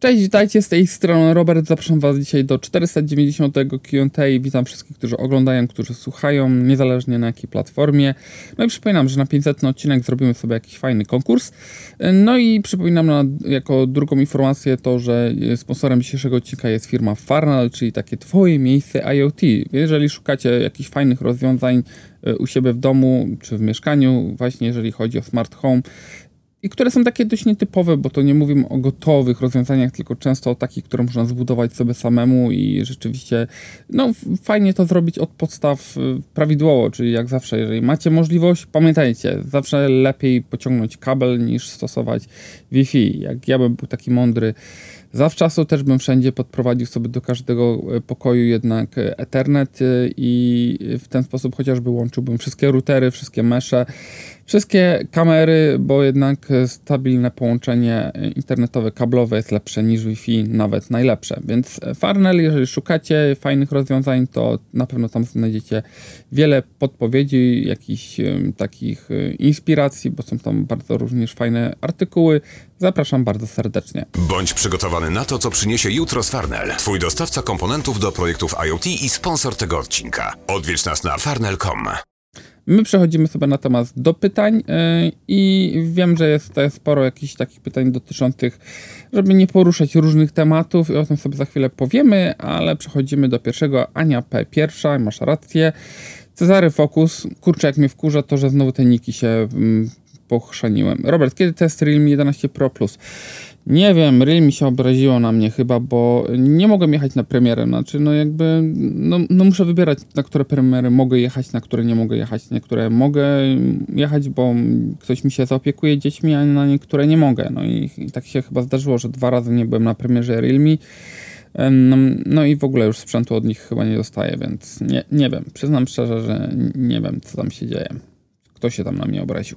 Cześć, witajcie z tej strony Robert. Zapraszam Was dzisiaj do 490 QA. Witam wszystkich, którzy oglądają, którzy słuchają, niezależnie na jakiej platformie. No i przypominam, że na 500 odcinek zrobimy sobie jakiś fajny konkurs. No i przypominam na, jako drugą informację to, że sponsorem dzisiejszego odcinka jest firma Farnell, czyli takie Twoje miejsce IoT. Jeżeli szukacie jakichś fajnych rozwiązań e, u siebie w domu czy w mieszkaniu, właśnie jeżeli chodzi o smart home, i które są takie dość nietypowe, bo to nie mówimy o gotowych rozwiązaniach, tylko często o takich, które można zbudować sobie samemu i rzeczywiście no, fajnie to zrobić od podstaw y, prawidłowo, czyli jak zawsze, jeżeli macie możliwość, pamiętajcie, zawsze lepiej pociągnąć kabel niż stosować Wi-Fi. Jak ja bym był taki mądry, zawczasu też bym wszędzie podprowadził sobie do każdego y, pokoju jednak Ethernet y, i w ten sposób chociażby łączyłbym wszystkie routery, wszystkie mesze, Wszystkie kamery, bo jednak stabilne połączenie internetowe, kablowe jest lepsze niż Wi-Fi, nawet najlepsze. Więc Farnell, jeżeli szukacie fajnych rozwiązań, to na pewno tam znajdziecie wiele podpowiedzi, jakichś takich e, inspiracji, bo są tam bardzo również fajne artykuły. Zapraszam bardzo serdecznie. Bądź przygotowany na to, co przyniesie jutro z Farnell. Twój dostawca komponentów do projektów IoT i sponsor tego odcinka. Odwiedź nas na farnell.com. My przechodzimy sobie natomiast do pytań yy, i wiem, że jest sporo jakichś takich pytań dotyczących, żeby nie poruszać różnych tematów i o tym sobie za chwilę powiemy, ale przechodzimy do pierwszego. Ania P. Pierwsza, masz rację. Cezary Focus, kurczę jak mnie wkurza to, że znowu te niki się mm, pochrzaniłem. Robert, kiedy test Realme 11 Pro Plus? Nie wiem, Ryl mi się obraziło na mnie chyba, bo nie mogłem jechać na premierę. Znaczy, no jakby, no, no muszę wybierać, na które premiery mogę jechać, na które nie mogę jechać. Niektóre mogę jechać, bo ktoś mi się zaopiekuje dziećmi, a na niektóre nie mogę. No i, i tak się chyba zdarzyło, że dwa razy nie byłem na premierze Realme. No, no i w ogóle już sprzętu od nich chyba nie dostaję, więc nie, nie wiem. Przyznam szczerze, że nie wiem, co tam się dzieje. Kto się tam na mnie obraził?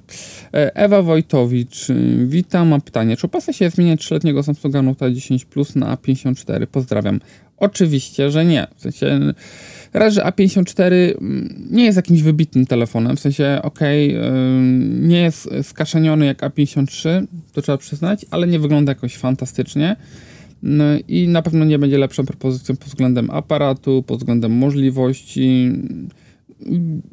E, Ewa Wojtowicz, y, witam, mam pytanie. Czy opłaca się zmieniać 3-letniego Samsunga Note 10 Plus na A54? Pozdrawiam. Oczywiście, że nie. W sensie, raz, że A54 mm, nie jest jakimś wybitnym telefonem, w sensie, okej, okay, nie jest skaszeniony jak A53, to trzeba przyznać, ale nie wygląda jakoś fantastycznie. No i na pewno nie będzie lepszą propozycją pod względem aparatu, pod względem możliwości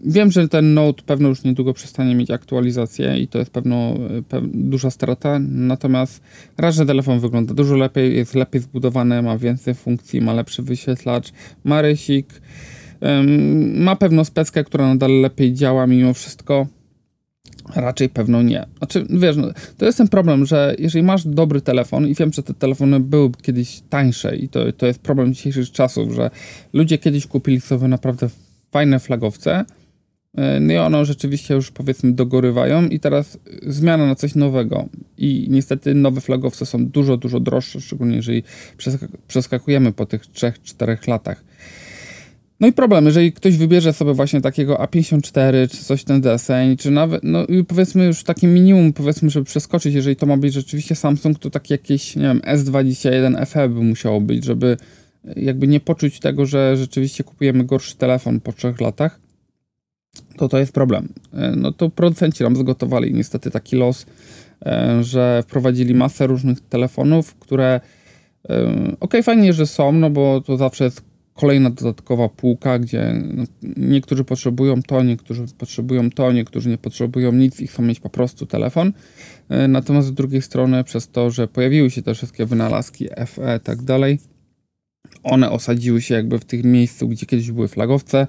Wiem, że ten Note pewno już niedługo przestanie mieć aktualizację i to jest pewno pe duża strata, natomiast raz, że telefon wygląda dużo lepiej, jest lepiej zbudowany, ma więcej funkcji, ma lepszy wyświetlacz, ma rysik, um, ma pewno speckę, która nadal lepiej działa mimo wszystko. Raczej pewno nie. Znaczy, wiesz, no, to jest ten problem, że jeżeli masz dobry telefon i wiem, że te telefony były kiedyś tańsze i to, to jest problem dzisiejszych czasów, że ludzie kiedyś kupili sobie naprawdę fajne flagowce. E, no i one rzeczywiście już powiedzmy dogorywają i teraz zmiana na coś nowego. I niestety nowe flagowce są dużo, dużo droższe, szczególnie jeżeli przeskakujemy po tych 3-4 latach. No i problem, jeżeli ktoś wybierze sobie właśnie takiego A54, czy coś ten deseń, czy nawet, no i powiedzmy już takie minimum, powiedzmy, żeby przeskoczyć, jeżeli to ma być rzeczywiście Samsung, to takie jakieś, nie wiem, S21 FE by musiało być, żeby jakby nie poczuć tego, że rzeczywiście kupujemy gorszy telefon po trzech latach, to to jest problem. E, no to producenci nam zgotowali niestety taki los, e, że wprowadzili masę różnych telefonów, które e, ok, fajnie, że są, no bo to zawsze jest kolejna dodatkowa półka, gdzie no, niektórzy potrzebują to, niektórzy potrzebują to, niektórzy nie potrzebują nic i chcą mieć po prostu telefon. Natomiast z drugiej strony, przez to, że pojawiły się te wszystkie wynalazki FE i tak dalej, one osadziły się jakby w tych miejscu, gdzie kiedyś były flagowce,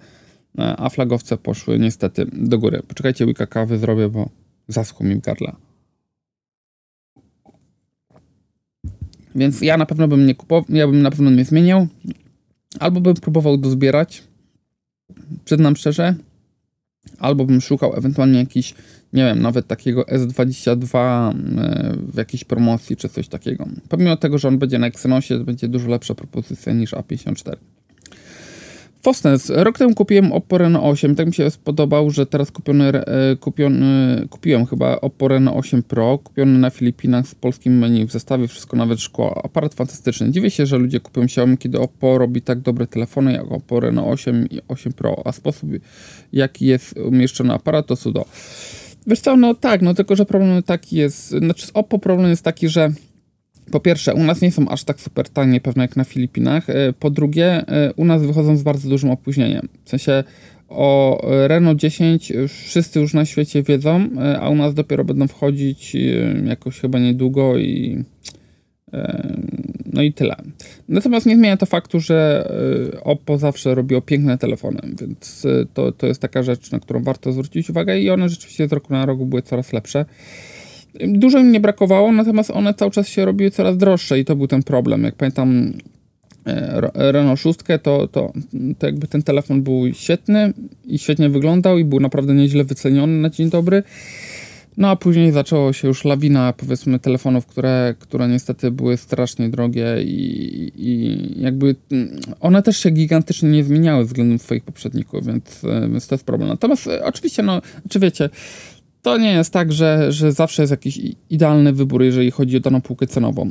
e, a flagowce poszły niestety do góry. Poczekajcie, łyka kawy zrobię, bo zaschło mi w gardle. Więc ja na pewno bym nie kupował, ja bym na pewno nie zmieniał, albo bym próbował dozbierać, przyznam szczerze, albo bym szukał ewentualnie jakichś nie wiem, nawet takiego S22 e, w jakiejś promocji czy coś takiego. Pomimo tego, że on będzie na Exynosie, to będzie dużo lepsza propozycja niż A54. Fosnes. Rok temu kupiłem Oppo Reno 8. Tak mi się spodobał, że teraz kupiony, e, kupiony, kupiłem chyba Oppo Reno 8 Pro, kupiony na Filipinach z polskim menu w zestawie, wszystko nawet szkło. Aparat fantastyczny. Dziwię się, że ludzie kupują Xiaomi, kiedy Oppo robi tak dobre telefony jak Oppo Reno 8 i 8 Pro, a sposób jaki jest umieszczony aparat to cudo. Wiesz co, no tak, no tylko, że problem taki jest, znaczy z Oppo problem jest taki, że po pierwsze, u nas nie są aż tak super tanie, pewno jak na Filipinach. E, po drugie, e, u nas wychodzą z bardzo dużym opóźnieniem. W sensie o Renault 10 wszyscy już na świecie wiedzą, a u nas dopiero będą wchodzić jakoś chyba niedługo i no i tyle. Natomiast nie zmienia to faktu, że Oppo zawsze robiło piękne telefony, więc to, to jest taka rzecz, na którą warto zwrócić uwagę i one rzeczywiście z roku na rok były coraz lepsze. Dużo im nie brakowało, natomiast one cały czas się robiły coraz droższe i to był ten problem. Jak pamiętam e, Renault 6, to, to, to jakby ten telefon był świetny i świetnie wyglądał i był naprawdę nieźle wyceniony na dzień dobry. No a później zaczęło się już lawina, powiedzmy, telefonów, które, które niestety były strasznie drogie i, i jakby one też się gigantycznie nie zmieniały względem swoich poprzedników, więc, e, więc to jest problem. Natomiast e, oczywiście, no, czy wiecie, to nie jest tak, że, że zawsze jest jakiś idealny wybór, jeżeli chodzi o daną półkę cenową.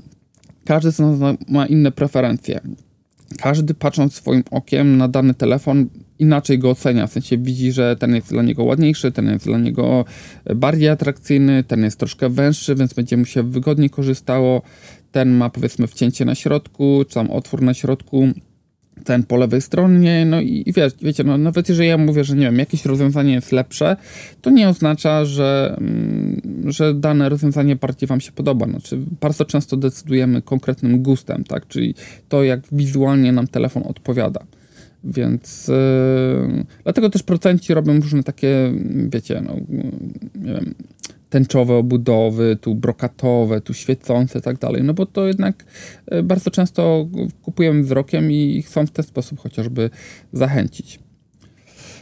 Każdy ma inne preferencje. Każdy patrząc swoim okiem na dany telefon inaczej go ocenia, w sensie widzi, że ten jest dla niego ładniejszy, ten jest dla niego bardziej atrakcyjny, ten jest troszkę węższy, więc będzie mu się wygodniej korzystało, ten ma powiedzmy wcięcie na środku, czy tam otwór na środku, ten po lewej stronie, no i, i wiesz, wiecie, no, nawet jeżeli ja mówię, że nie wiem, jakieś rozwiązanie jest lepsze, to nie oznacza, że, mm, że dane rozwiązanie bardziej wam się podoba. Znaczy, bardzo często decydujemy konkretnym gustem, tak, czyli to, jak wizualnie nam telefon odpowiada. Więc yy, dlatego też procenci robią różne takie, wiecie, no, nie wiem, tęczowe obudowy, tu brokatowe, tu świecące tak dalej, no bo to jednak e, bardzo często kupujemy wzrokiem i chcą w ten sposób chociażby zachęcić.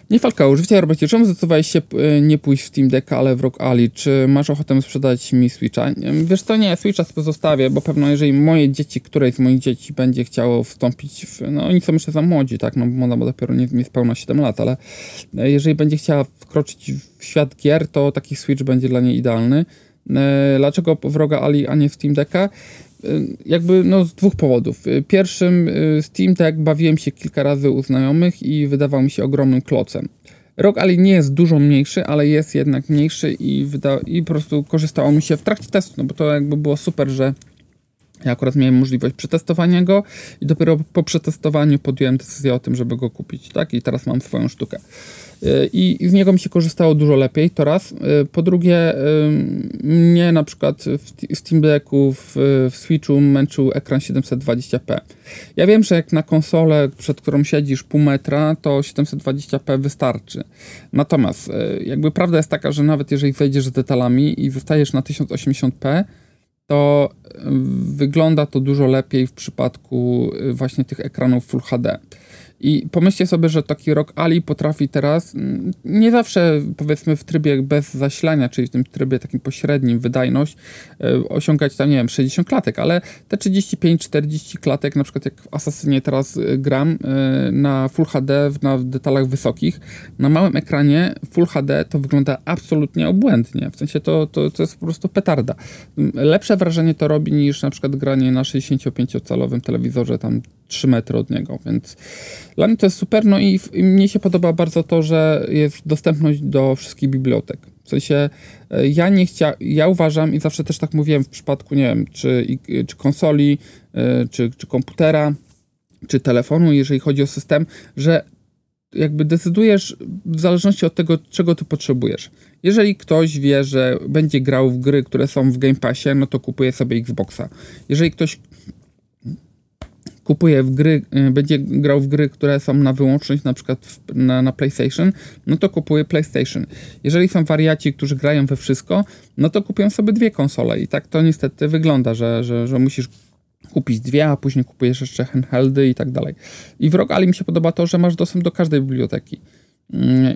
Nie Falcao, życie Robercie, czemu zdecydowałeś się e, nie pójść w Steam Deck, ale w Rock Ali? Czy masz ochotę sprzedać mi Switcha? Wiesz to nie, Switcha pozostawię, bo pewno jeżeli moje dzieci, któreś z moich dzieci będzie chciało wstąpić w, no oni są jeszcze za młodzi, tak, no bo dopiero nie, nie spełna 7 lat, ale e, jeżeli będzie chciała wkroczyć w świat gier, to taki Switch będzie dla niej idealny. E, dlaczego w Roga Ali, a nie w Steam Decka? Y, jakby no, z dwóch powodów. Y, pierwszym y, Steam Deck bawiłem się kilka razy u znajomych i wydawał mi się ogromnym klocem. Rock Ali nie jest dużo mniejszy, ale jest jednak mniejszy i, wyda- i po prostu korzystało mi się w trakcie testu, no bo to jakby było super, że ja akurat miałem możliwość przetestowania go i dopiero po przetestowaniu podjąłem decyzję o tym, żeby go kupić, tak? I teraz mam swoją sztukę. I z niego mi się korzystało dużo lepiej, to raz. Po drugie, mnie na przykład w Steam Decku, w, w Switchu męczył ekran 720p. Ja wiem, że jak na konsolę, przed którą siedzisz pół metra, to 720p wystarczy. Natomiast e, jakby prawda jest taka, że nawet jeżeli wejdziesz z detalami i zostajesz na 1080p, to wygląda to dużo lepiej w przypadku e, właśnie tych ekranów Full HD. I pomyślcie sobie, że taki Rock Ali potrafi teraz, mm, nie zawsze powiedzmy w trybie bez zasilania, czyli w tym trybie takim pośrednim, wydajność, e, osiągać tam, nie wiem, 60 klatek, ale te 35-40 klatek, na przykład jak w Assassinie teraz e, gram e, na Full HD, na detalach wysokich, na małym ekranie Full HD to wygląda absolutnie obłędnie. W sensie to, to, to jest po prostu petarda. Lepsze wrażenie to robi niż na przykład granie na 65-calowym telewizorze tam 3 metry od niego, więc dla mnie to jest super, no i, i mnie się podoba bardzo to, że jest dostępność do wszystkich bibliotek. W sensie e, ja nie chciałem, ja uważam i zawsze też tak mówiłem w przypadku, nie wiem, czy, czy konsoli, e, czy, czy komputera, czy telefonu, jeżeli chodzi o system, że jakby decydujesz w zależności od tego, czego ty potrzebujesz. Jeżeli ktoś wie, że będzie grał w gry, które są w Game Passie, no to kupuje sobie Xboxa. Jeżeli ktoś kupuje w gry, y, będzie grał w gry, które są na wyłączność, na przykład w, na, na PlayStation, no to kupuje PlayStation. Jeżeli są wariaci, którzy grają we wszystko, no to kupują sobie dwie konsole i tak to niestety wygląda, że, że, że musisz kupić dwie, a później kupujesz jeszcze handheldy i tak dalej. I w Rogue Ali mi się podoba to, że masz dostęp do każdej biblioteki.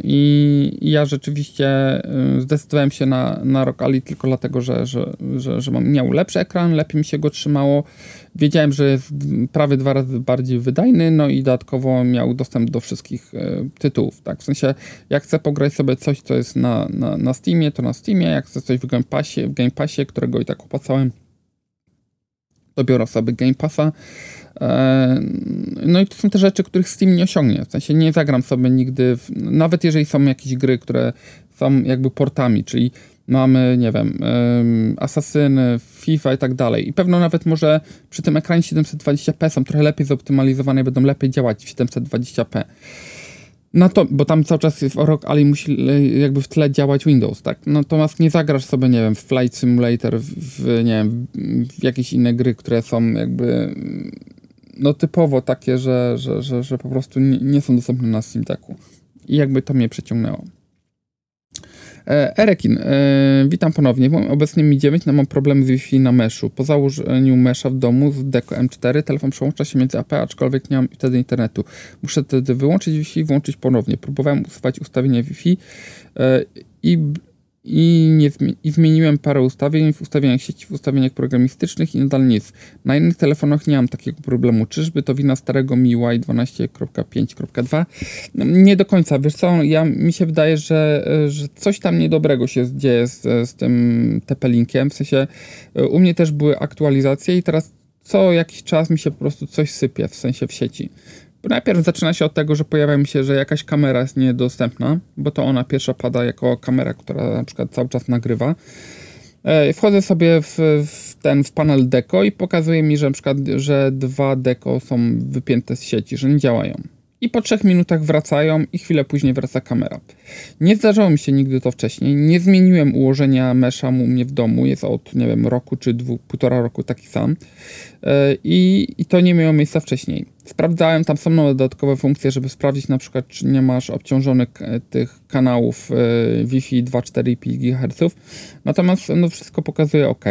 I ja rzeczywiście y, zdecydowałem się na, na Rock Ali tylko dlatego, że, że, że, że miał lepszy ekran, lepiej mi się go trzymało. Wiedziałem, że jest prawie dwa razy bardziej wydajny, no i dodatkowo miał dostęp do wszystkich y, tytułów. Tak? W sensie, jak chcę pograć sobie coś, co jest na, na, na Steamie, to na Steamie, jak chcę coś w Game Passie, w Game Passie którego i tak opłacałem, to biorę sobie Game Passa. E, no i to są te rzeczy, których Steam nie osiągnie. W sensie nie zagram sobie nigdy, w, nawet jeżeli są jakieś gry, które są jakby portami, czyli mamy, nie wiem, um, FIFA i tak dalej. I pewno nawet może przy tym ekranie 720p są trochę lepiej zoptymalizowane, będą lepiej działać w 720p. No to, bo tam cały czas w Rock Ali musi jakby w tle działać Windows, tak? Natomiast nie zagrasz sobie, nie wiem, w Flight Simulator, w, w nie wiem, w jakieś inne gry, które są jakby no typowo takie, że, że, że, że po prostu nie, nie są dostępne na Steam Decku. I jakby to mnie przeciągnęło. E, Erekin, e, witam ponownie. Obecnie Mi 9, no mam problemy z Wi-Fi na meszu. Po założeniu mesza w domu z Deco M4 telefon przełącza się między AP, aczkolwiek nie mam wtedy internetu. Muszę wtedy wyłączyć Wi-Fi i włączyć ponownie. Próbowałem usuwać ustawienia Wi-Fi e, i i, nie, i zmieniłem parę ustawień w ustawieniach sieci, w ustawieniach programistycznych i nadal nic. Na innych telefonach nie mam takiego problemu. Czyżby to wina starego MIUI 12.5.2? Nie do końca. Wiesz co, ja, mi się wydaje, że, że coś tam niedobrego się dzieje z, z tym TP-Linkiem. W sensie u mnie też były aktualizacje i teraz co jakiś czas mi się po prostu coś sypie, w sensie w sieci. Najpierw zaczyna się od tego, że pojawia mi się, że jakaś kamera jest niedostępna, bo to ona pierwsza pada jako kamera, która na przykład cały czas nagrywa. E, wchodzę sobie w, w, ten w panel Deco i pokazuje mi, że na przykład, że dwa Deco są wypięte z sieci, że nie działają i po trzech minutach wracają i chwilę później wraca kamera. Nie zdarzało mi się nigdy to wcześniej. Nie zmieniłem ułożenia mesza u mnie w domu. Jest od, nie wiem, roku czy dwu, półtora roku taki sam. E, I, I to nie miało miejsca wcześniej. Sprawdzałem, tam są dodatkowe funkcje, żeby sprawdzić na przykład, czy nie masz obciążonych tych kanałów e, Wi-Fi 2,4,5 GHz. Natomiast no, wszystko pokazuje ok.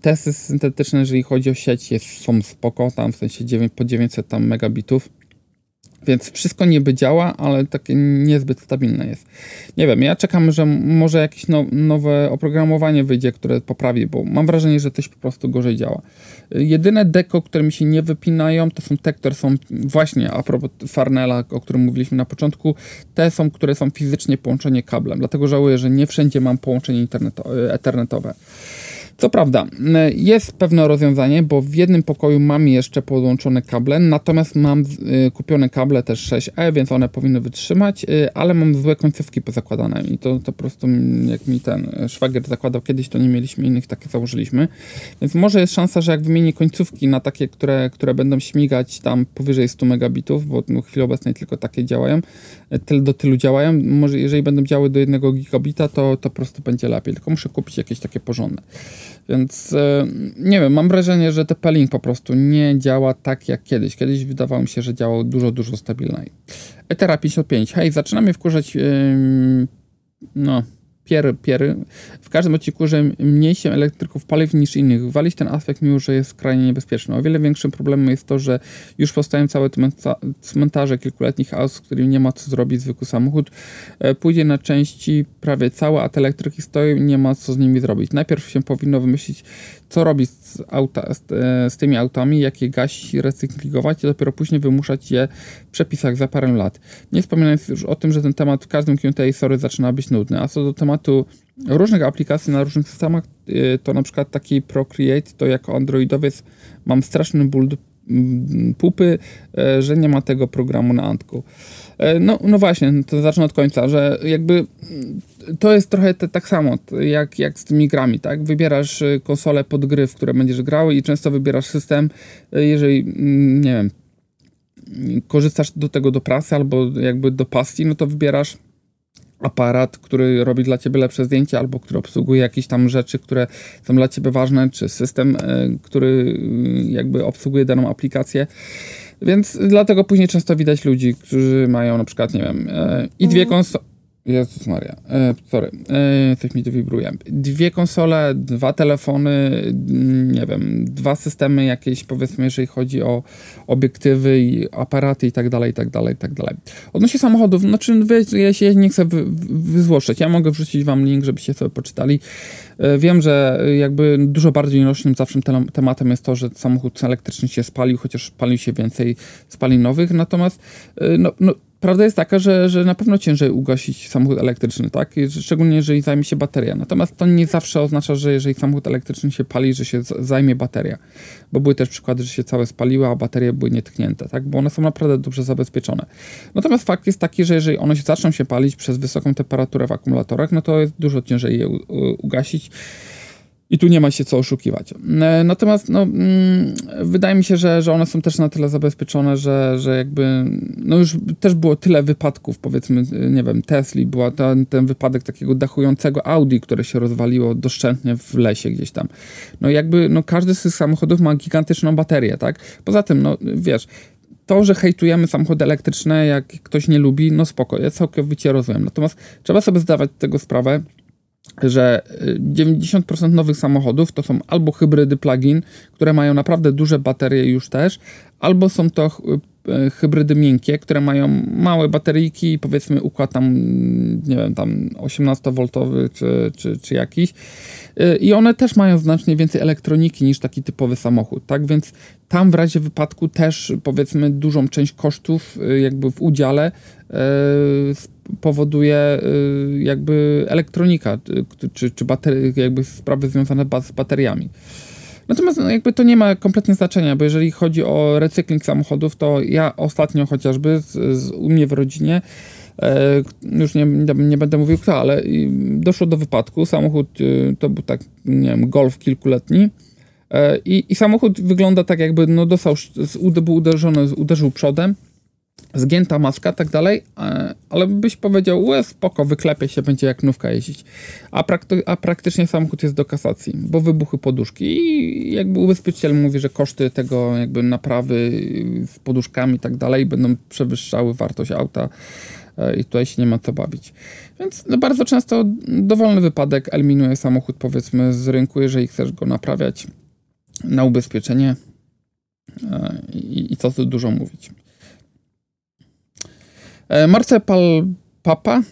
Testy syntetyczne, jeżeli chodzi o sieć, jest, są spoko, tam w sensie 9, po 900 tam megabitów więc wszystko niby działa, ale takie niezbyt stabilne jest. Nie wiem, ja czekam, że może jakieś no, nowe oprogramowanie wyjdzie, które poprawi, bo mam wrażenie, że coś po prostu gorzej działa. Jedyne deko, które mi się nie wypinają, to są te, które są właśnie, a propos Farnella, o którym mówiliśmy na początku, te są, które są fizycznie połączone kablem. Dlatego żałuję, że nie wszędzie mam połączenie internetowe. Co prawda, jest pewne rozwiązanie, bo w jednym pokoju mam jeszcze podłączone kable, natomiast mam y, kupione kable też 6E, więc one powinny wytrzymać, y, ale mam złe końcówki pozakładane i to, to po prostu jak mi ten szwagier zakładał kiedyś, to nie mieliśmy innych, takie założyliśmy. Więc może jest szansa, że jak wymienię końcówki na takie, które, które będą śmigać tam powyżej 100 megabitów, bo w chwili obecnej tylko takie działają, y, do tylu działają, może jeżeli będą działy do 1 gigabita, to, to po prostu będzie lepiej, tylko muszę kupić jakieś takie porządne. Więc e, nie wiem, mam wrażenie, że TP-Link po prostu nie działa tak jak kiedyś. Kiedyś wydawało mi się, że działał dużo, dużo stabilniej. Etera 55. Hej, zaczynamy wkurzać yy, no, piery, piery. W każdym odcinku, że mniej się elektryków paliw niż innych. Walić ten aspekt, mimo że jest skrajnie niebezpieczny. O wiele większym problemem jest to, że już powstają całe cmentarze kilkuletnich aut, z którymi nie ma co zrobić zwykły samochód. E, pójdzie na części prawie całe, a te elektryki stoją i nie ma co z nimi zrobić. Najpierw się powinno wymyślić, co robić z, auta, z, e, z tymi autami, jak je gasić i recyklingować, i dopiero później wymuszać je w przepisach za parę lat. Nie wspominając już o tym, że ten temat w każdym Q&A sorry zaczyna być nudny. A co do tematu różnych aplikacji na różnych systemach, e, to na przykład taki Procreate, to jako androidowiec mam straszny ból pupy, e, że nie ma tego programu na Antku. No, no właśnie, to zacznę od końca, że jakby to jest trochę te, tak samo jak, jak z tymi grami, tak? Wybierasz y, konsolę pod gry, w które będziesz grał i często wybierasz system, y, jeżeli, mm, nie wiem, korzystasz do tego do pracy albo jakby do pasji, no to wybierasz aparat, który robi dla ciebie lepsze zdjęcia, albo który obsługuje jakieś tam rzeczy, które są dla ciebie ważne, czy system, y, który jakby obsługuje daną aplikację. Więc dlatego później często widać ludzi, którzy mają na przykład, nie wiem, i dwie mhm. konsole Jezus Maria, e, sorry, e, coś mi tu wibruje. Dwie konsole, dwa telefony, mm, nie wiem, dwa systemy jakieś, powiedzmy, jeżeli chodzi o obiektywy i aparaty i tak dalej, i tak dalej, i tak dalej. Odnośnie samochodów, znaczy, ja się nie chcę wy, ja mogę wrzucić wam link, żebyście sobie poczytali. E, wiem, że jakby dużo bardziej nośnym zawsze tematem jest to, że samochód elektryczny się spalił, chociaż palił się więcej spalinowych, natomiast e, no, no prawda jest taka, że, że na pewno ciężej ugasić samochód elektryczny, tak? Szczególnie jeżeli zajmie się bateria. Natomiast to nie zawsze oznacza, że jeżeli samochód elektryczny się pali, że się zajmie bateria. Bo były też przykłady, że się całe spaliły, a baterie były nietknięte, tak? Bo one są naprawdę dobrze zabezpieczone. Natomiast fakt jest taki, że jeżeli one zaczną się palić przez wysoką temperaturę w akumulatorach, no to jest dużo ciężej je ugasić. I tu nie ma się co oszukiwać. E, natomiast no, mm, wydaje mi się, że, że one są też na tyle zabezpieczone, że, że jakby no już też było tyle wypadków, powiedzmy, nie wiem, Tesli, była ten, ten wypadek takiego dachującego Audi, które się rozwaliło doszczętnie w lesie gdzieś tam. No jakby no każdy z tych samochodów ma gigantyczną baterię, tak? Poza tym, no wiesz, to, że hejtujemy samochody elektryczne, jak ktoś nie lubi, no spoko, ja całkowicie rozumiem. Natomiast trzeba sobie zdawać tego sprawę, że 90% y, nowych samochodów to są albo hybrydy plug-in, które mają naprawdę duże baterie już też, albo są to y, hybrydy miękkie, które mają małe bateryjki powiedzmy układ tam, nie wiem, tam 18V czy, czy, czy jakiś. Y, I one też mają znacznie więcej elektroniki niż taki typowy samochód, tak? Więc tam w razie wypadku też powiedzmy dużą część kosztów jakby w udziale powoduje y, jakby elektronika, y, czy, czy jakby sprawy związane z bateriami. Natomiast no, jakby to nie ma kompletnie znaczenia, bo jeżeli chodzi o recykling samochodów, to ja ostatnio chociażby z, z u mnie w rodzinie e, już nie, nie, będę mówił kto, ale doszło do wypadku. Samochód y, to był tak, nie wiem, golf kilkuletni. E, I, I samochód wygląda tak, jakby no dostał, był uderzony, uderzył przodem zgięta maska, tak dalej, e, ale byś powiedział, łe, spoko, wyklepie się, będzie jak nówka jeździć. A, prakty a praktycznie samochód jest do kasacji, bo wybuchy poduszki i jakby ubezpieczyciel mówi, że koszty tego jakby naprawy z poduszkami i tak dalej będą przewyższały wartość auta e, i tutaj się nie ma co bawić. Więc no bardzo często dowolny wypadek eliminuje samochód powiedzmy z rynku, jeżeli chcesz go naprawiać na ubezpieczenie e, i, i co tu dużo mówić. E, Marcepal Papa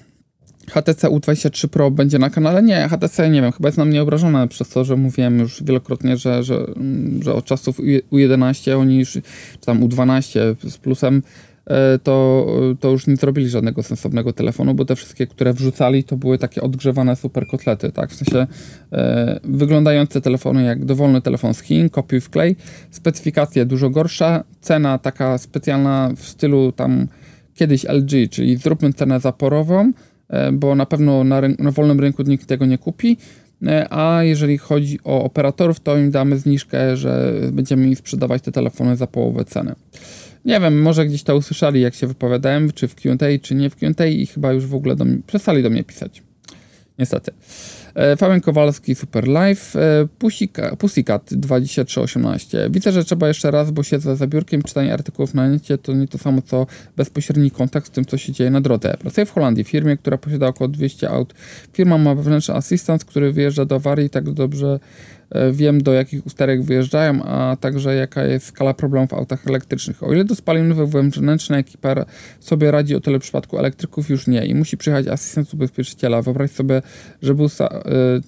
HTC U23 Pro będzie na kanale? Nie, HTC nie wiem, chyba jest na mnie przez to, że mówiłem już wielokrotnie, że, że, że od czasów U11 oni już, czy tam U12 z plusem, e, to, to już nie zrobili żadnego sensownego telefonu, bo te wszystkie, które wrzucali, to były takie odgrzewane super kotlety, tak? W sensie e, wyglądające telefony jak dowolny telefon z Chin, kopiuj wklej, specyfikacje dużo gorsza, cena taka specjalna w stylu tam kiedyś LG, czyli zróbmy cenę zaporową, e, bo na pewno na, na wolnym rynku nikt tego nie kupi, e, a jeżeli chodzi o operatorów, to im damy zniżkę, że będziemy im sprzedawać te telefony za połowę ceny. Nie wiem, może gdzieś to usłyszeli, jak się wypowiadałem, czy w Q&A, czy nie w Q&A i chyba już w ogóle do mnie, przestali do mnie pisać. Niestety. E, Fabian Kowalski, Super Live, e, Pussycat 2318. Widzę, że trzeba jeszcze raz, bo siedzę za biurkiem, czytanie artykułów na necie to nie to samo, co bezpośredni kontakt z tym, co się dzieje na drodze. Pracuję w Holandii, firmie, która posiada około 200 aut. Firma ma wewnętrzny asystent, który wyjeżdża do awarii tak dobrze wiem do jakich usterek wyjeżdżają, a także jaka jest skala problemów w autach elektrycznych. O ile do spalinowych wewnętrzna ekipa sobie radzi, o tyle w przypadku elektryków już nie i musi przyjechać asystent ubezpieczyciela. Wyobraź sobie, że był e,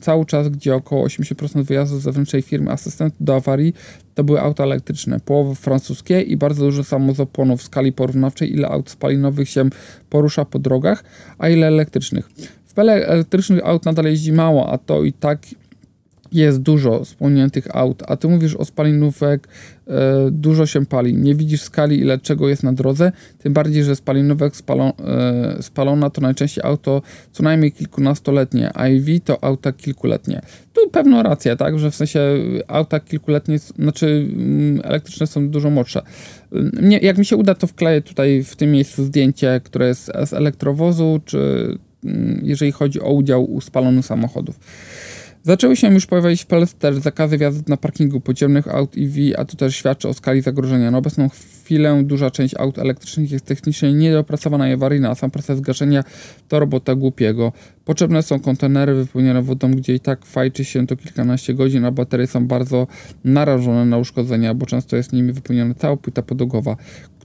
cały czas, gdzie około 80% wyjazdów zewnętrznej firmy asystent do awarii to były auta elektryczne, połowy francuskie i bardzo dużo samozapłonów w skali porównawczej, ile aut spalinowych się porusza po drogach, a ile elektrycznych. W pele elektrycznych aut nadal jeździ mało, a to i tak jest dużo spłoniętych aut, a ty mówisz o spalinówek, e, dużo się pali, nie widzisz skali ile czego jest na drodze, tym bardziej, że spalinówek spalo, e, spalona to najczęściej auto co najmniej kilkunastoletnie, a EV to auta kilkuletnie. Tu pewną rację, tak, że w sensie auta kilkuletnie, znaczy mm, elektryczne są dużo młodsze. Mnie, jak mi się uda, to wkleję tutaj w tym miejscu zdjęcie, które jest z elektrowozu, czy mm, jeżeli chodzi o udział spalonych samochodów. Zaczęły się już pojawiać w Polsce zakazy wjazdu na parkingu podziemnych aut EV, a to też świadczy o skali zagrożenia. Na obecną chwilę duża część aut elektrycznych jest technicznie niedopracowana i awaryjna, a sam proces gaszenia to robota głupiego. Potrzebne są kontenery wypełnione wodą, gdzie i tak fajczy się to kilkanaście godzin, a baterie są bardzo narażone na uszkodzenia, bo często jest nimi wypełniona cała płyta podłogowa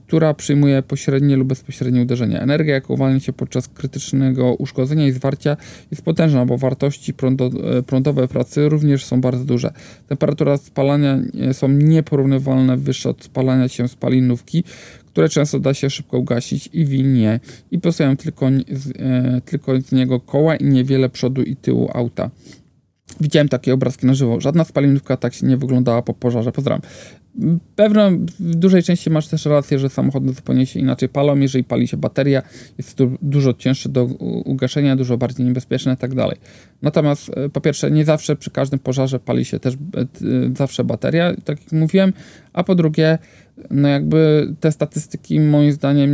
która przyjmuje pośrednie lub bezpośrednie uderzenie. Energia, jaką uwalnia się podczas krytycznego uszkodzenia i zwarcia jest potężna, bo wartości e, prądowe pracy również są bardzo duże. Temperatura spalania są nieporównywalne wyższe od spalania się spalinówki, które często da się szybko ugasić i winie i pozostają tylko, e, tylko z niego koła i niewiele przodu i tyłu auta. Widziałem takie obrazki na żywo. Żadna spalinówka tak się nie wyglądała po pożarze. Pozdrawiam. Pewno w dużej części masz też rację, że samochody zupełnie się inaczej palą. Jeżeli pali się bateria, jest to dużo cięższe do ugaszenia, dużo bardziej niebezpieczne i tak dalej. Natomiast e, po pierwsze, nie zawsze przy każdym pożarze pali się też e, zawsze bateria, tak jak mówiłem, a po drugie, no jakby te statystyki moim zdaniem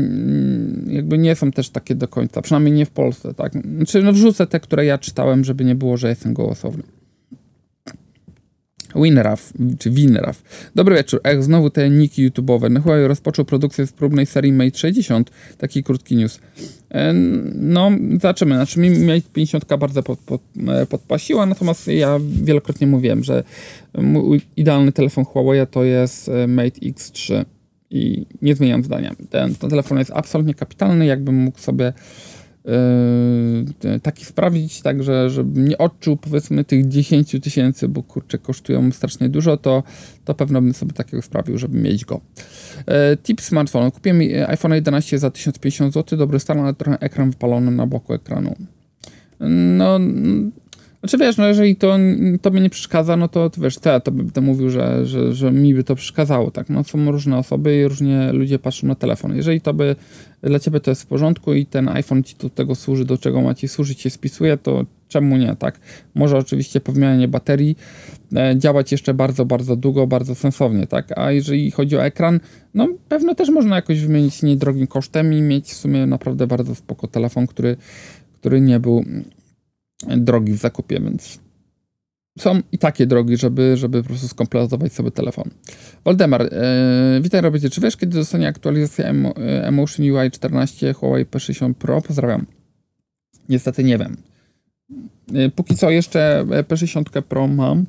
jakby nie są też takie do końca, przynajmniej nie w Polsce, tak? Znaczy, no wrzucę te, które ja czytałem, żeby nie było, że jestem gołosowny. Winraf, czy Winraf. Dobry wieczór. Ech, znowu te niki YouTube'owe. No Huawei rozpoczął produkcję z próbnej serii Mate 60. Taki krótki news. E, no, zobaczymy. Znaczy mi Mate 50 bardzo pod, pod, e, podpasiła, natomiast ja wielokrotnie mówiłem, że mój idealny telefon Huawei to jest e, Mate X3 i nie zmieniam zdania. Ten, ten telefon jest absolutnie kapitalny, jakbym mógł sobie Yy, taki sprawdzić, tak, że żebym nie odczuł powiedzmy tych 10 tysięcy, bo kurczę kosztują strasznie dużo, to, to pewno bym sobie takiego sprawił, żeby mieć go. Yy, tip smartfonu. Kupiłem iPhone 11 za 1050 zł, dobry stan, ale trochę ekran wypalony na boku ekranu. No, znaczy wiesz, no jeżeli to tobie nie przeszkadza, no to, to wiesz, co ja to będę mówił, że, że, że mi by to przeszkadzało, tak? No są różne osoby i różnie ludzie patrzą na telefon. Jeżeli to by dla ciebie to jest w porządku i ten iPhone ci do tego służy, do czego ma ci służyć, się spisuje, to czemu nie, tak? Może oczywiście po wymianie baterii e, działać jeszcze bardzo, bardzo długo, bardzo sensownie, tak? A jeżeli chodzi o ekran, no pewno też można jakoś wymienić niedrogim kosztem i mieć w sumie naprawdę bardzo spoko telefon, który, który nie był drogi w zakupie, więc są i takie drogi, żeby, żeby po prostu skompletować sobie telefon. Waldemar, e, witaj robicie. Czy wiesz, kiedy zostanie aktualizacja Emo, e, Emotion UI 14 Huawei P60 Pro? Pozdrawiam. Niestety nie wiem. E, póki co jeszcze P60 Pro mam,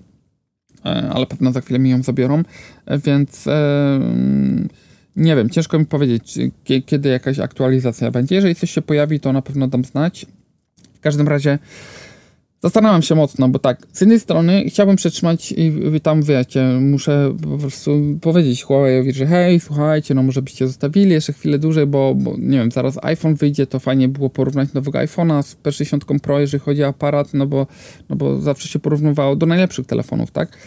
ale pewno za chwilę mi ją zabiorą, więc e, nie wiem, ciężko mi powiedzieć, kiedy jakaś aktualizacja będzie. Jeżeli coś się pojawi, to na pewno dam znać. W każdym razie Zastanawiam się mocno, bo tak, z jednej strony chciałbym przetrzymać i tam, wiecie, muszę po prostu powiedzieć Huawei'owi, że hej, słuchajcie, no może byście zostawili jeszcze chwilę dłużej, bo, bo nie wiem, zaraz iPhone wyjdzie, to fajnie było porównać nowego iPhone'a z P60 Pro, jeżeli chodzi o aparat, no bo, no bo zawsze się porównywało do najlepszych telefonów, tak?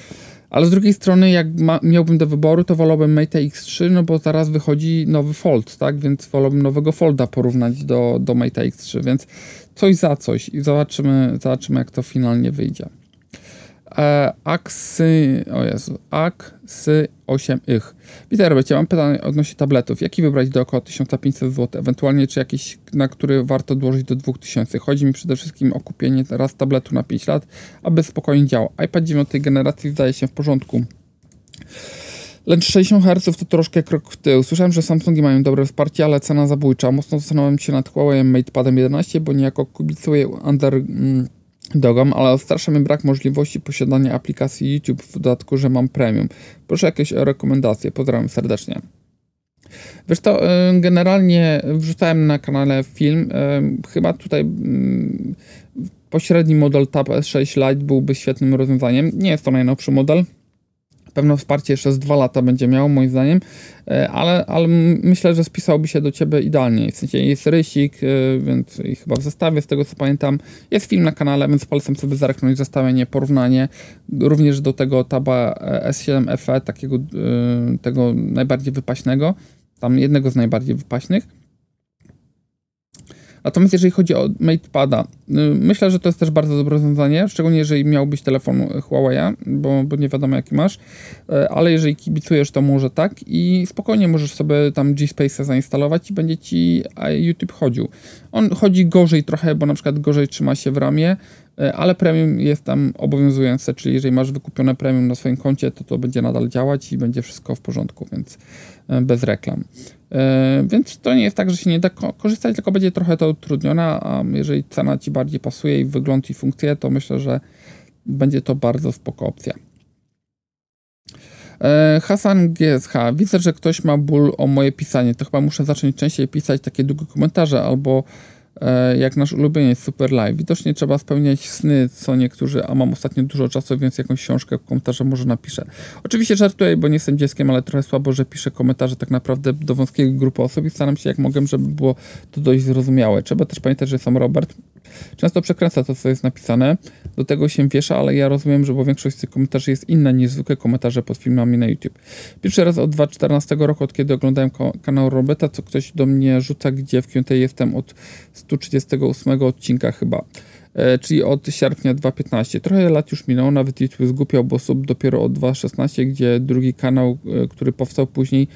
Ale z drugiej strony, jak ma, miałbym do wyboru, to wolałbym Mate X3, no bo zaraz wychodzi nowy Fold, tak? Więc wolałbym nowego Folda porównać do, do Mate X3, więc coś za coś i zobaczymy, zobaczymy jak to finalnie wyjdzie. E, aksy, o Jezu, Aksy 8 ich. Witaj Robercie, mam pytanie odnośnie tabletów. Jaki wybrać do około 1500 zł? Ewentualnie czy jakiś, na który warto odłożyć do 2000? Chodzi mi przede wszystkim o kupienie raz tabletu na 5 lat, aby spokojnie działał. iPad 9 generacji zdaje się w porządku. Lecz 60 Hz to troszkę krok w tył. Słyszałem, że Samsungi mają dobre wsparcie, ale cena zabójcza. Mocno zastanawiam się nad Huawei MatePadem 11, bo niejako kubicuję under... Mm, ale odstrasza mnie brak możliwości posiadania aplikacji YouTube w dodatku, że mam premium. Proszę jakieś rekomendacje. Pozdrawiam serdecznie. Wiesz to, y, generalnie wrzucałem na kanale film. Y, chyba tutaj mm, pośredni model Tab S6 Lite byłby świetnym rozwiązaniem. Nie jest to najnowszy model pewno wsparcie jeszcze z dwa lata będzie miało, moim zdaniem, e, ale, ale myślę, że spisałby się do ciebie idealnie. W sensie jest rysik, e, więc chyba w zestawie, z tego co pamiętam, jest film na kanale, więc polecam sobie zerknąć zestawienie, porównanie, również do tego Taba S7 FE, takiego e, tego najbardziej wypaśnego, tam jednego z najbardziej wypaśnych. Natomiast jeżeli chodzi o MatePada, y, myślę, że to jest też bardzo dobre rozwiązanie, szczególnie jeżeli miałbyś telefon Huawei, bo, bo nie wiadomo jaki masz, y, ale jeżeli kibicujesz, to może tak i spokojnie możesz sobie tam G-Space zainstalować i będzie ci YouTube chodził. On chodzi gorzej trochę, bo na przykład gorzej trzyma się w ramie, y, ale premium jest tam obowiązujące, czyli jeżeli masz wykupione premium na swoim koncie, to to będzie nadal działać i będzie wszystko w porządku, więc bez reklam. E, więc to nie jest tak, że się nie da korzystać, tylko będzie trochę to utrudnione, a jeżeli cena Ci bardziej pasuje i wygląd i funkcje, to myślę, że będzie to bardzo spoko opcja. E, Hasan GSH. Widzę, że ktoś ma ból o moje pisanie. To chyba muszę zacząć częściej pisać takie długie komentarze albo jak nasz ulubieniec Super Live. Widocznie trzeba spełniać sny, co niektórzy, a mam ostatnio dużo czasu, więc jakąś książkę w komentarze może napiszę. Oczywiście żartuję, bo nie jestem dzieckiem, ale trochę słabo, że piszę komentarze tak naprawdę do wąskiej grupy osób i staram się jak mogę, żeby było to dość zrozumiałe. Trzeba też pamiętać, że sam Robert często przekręca to, co jest napisane, do tego się wiesza, ale ja rozumiem, że bo większość tych komentarzy jest inna niż zwykłe komentarze pod filmami na YouTube. Pierwszy raz od 2014 roku, od kiedy oglądałem kanał Roberta, co ktoś do mnie rzuca, gdzie w Q&A jestem od 138 odcinka chyba. E, czyli od sierpnia 2015. Trochę lat już minęło, nawet YouTube zgłupiał, bo sub dopiero od 2016, gdzie drugi kanał, e, który powstał później,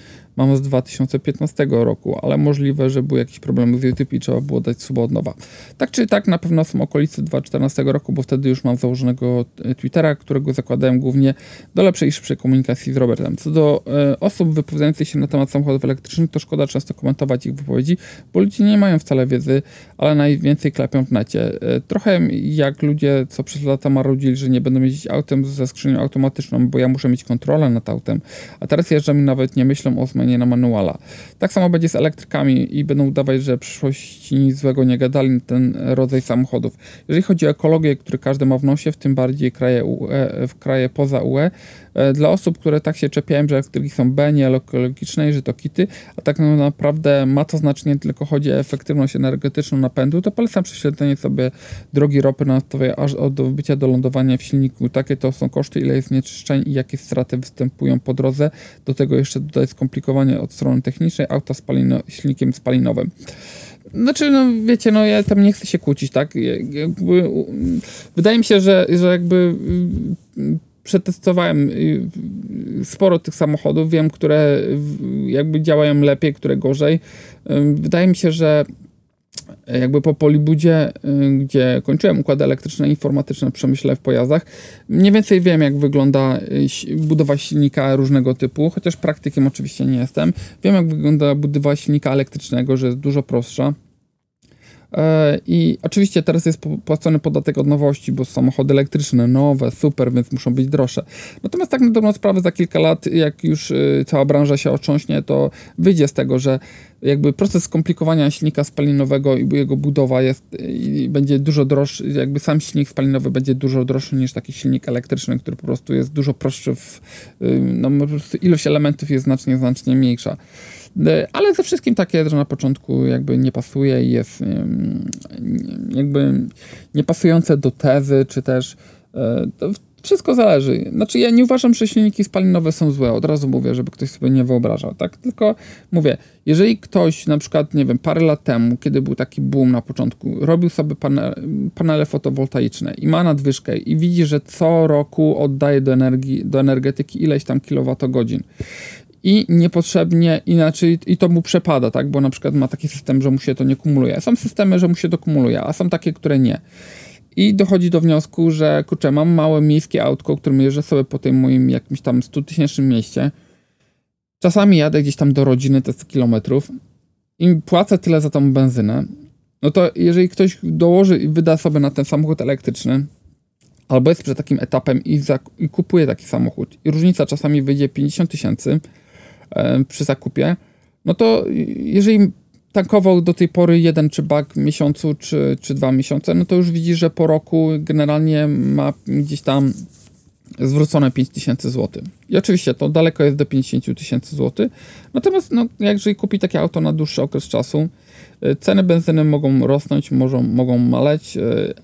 mam z 2015 roku, ale możliwe, że były jakieś problemy z YouTube i trzeba było dać suba od nowa. Tak czy tak, na pewno są okolice 2014 roku, bo wtedy już mam założonego e, Twittera, którego zakładałem głównie do lepszej i szybszej komunikacji z Robertem. Co do e, osób wypowiadających się na temat samochodów elektrycznych, to szkoda często komentować ich wypowiedzi, bo ludzie nie mają wcale wiedzy, ale najwięcej klepią w necie. E, trochę jak ludzie, co przez lata marudzili, że nie będą jeździć autem ze skrzynią automatyczną, bo ja muszę mieć kontrolę nad autem, a teraz jeżdżam i nawet nie myślą o zmianie na manuala. Tak samo będzie z elektrykami i będą udawać, że w przyszłości nic złego nie gadali na ten rodzaj samochodów. Jeżeli chodzi o ekologię, który każdy ma w nosie, w tym bardziej kraje UE, w kraje poza UE, E, dla osób, które tak się czepiają, że elektryki są B, nie ekologiczne i że to kity, a tak naprawdę ma to znacznie, tylko chodzi o efektywność energetyczną napędu, to polecam prześledzenie sobie drogi ropy naftowej aż od bycia do lądowania w silniku. Takie to są koszty, ile jest znieczyszczeń i jakie straty występują po drodze. Do tego jeszcze dodać od strony technicznej auta spalino, silnikiem spalinowym. Znaczy, no wiecie, no ja tam nie chcę się kłócić, tak? Jakby, wydaje mi się, że, że jakby przetestowałem y, sporo tych samochodów, wiem, które jakby działają lepiej, które gorzej. Wydaje mi się, że jakby po Polibudzie, y, gdzie kończyłem układy elektryczne i informatyczne przemyśle w pojazdach, mniej więcej wiem, jak wygląda y, budowa silnika różnego typu, chociaż praktykiem oczywiście nie jestem. Wiem, jak wygląda budowa silnika elektrycznego, że jest dużo prostsza. E, I oczywiście teraz jest płacony podatek od nowości, bo samochody elektryczne, nowe, super, więc muszą być droższe. Natomiast tak na dobrą sprawę za kilka lat, jak już y, cała branża się otrząśnie, to wyjdzie z tego, że jakby proces skomplikowania silnika spalinowego i jego budowa jest i będzie dużo droższy, jakby sam silnik spalinowy będzie dużo droższy niż taki silnik elektryczny, który po prostu jest dużo prostszy, w, y, no ilość elementów jest znacznie, znacznie mniejsza. E, ale ze wszystkim takie, że na początku jakby nie pasuje i jest jakby niepasujące do tezy, czy też e, wszystko zależy. Znaczy ja nie uważam, że silniki spalinowe są złe, od razu mówię, żeby ktoś sobie nie wyobrażał, tak? Tylko mówię, jeżeli ktoś na przykład, nie wiem, parę lat temu, kiedy był taki boom na początku, robił sobie panele, panele fotowoltaiczne i ma nadwyżkę i widzi, że co roku oddaje do energii, do energetyki ileś tam kilowatogodzin i niepotrzebnie inaczej, i to mu przepada, tak? Bo na przykład ma taki system, że mu się to nie kumuluje. Są systemy, że mu się to kumuluje, a są takie, które nie. I dochodzi do wniosku, że kurczę, mam małe miejskie autko, którym jeżdżę sobie po tym moim jakimś tam 100 tysięcznym mieście. Czasami jadę gdzieś tam do rodziny te 100 kilometrów i płacę tyle za tą benzynę. No to jeżeli ktoś dołoży i wyda sobie na ten samochód elektryczny, albo jest przed takim etapem i, i kupuje taki samochód, i różnica czasami wyjdzie 50 tysięcy, przy zakupie, no to jeżeli tankował do tej pory jeden czy bak miesiącu, czy, czy dwa miesiące, no to już widzi, że po roku generalnie ma gdzieś tam zwrócone 5 tysięcy złotych. I oczywiście to daleko jest do 50 tysięcy złotych. Natomiast no, jeżeli kupi takie auto na dłuższy okres czasu, ceny benzyny mogą rosnąć, mogą, mogą maleć, y,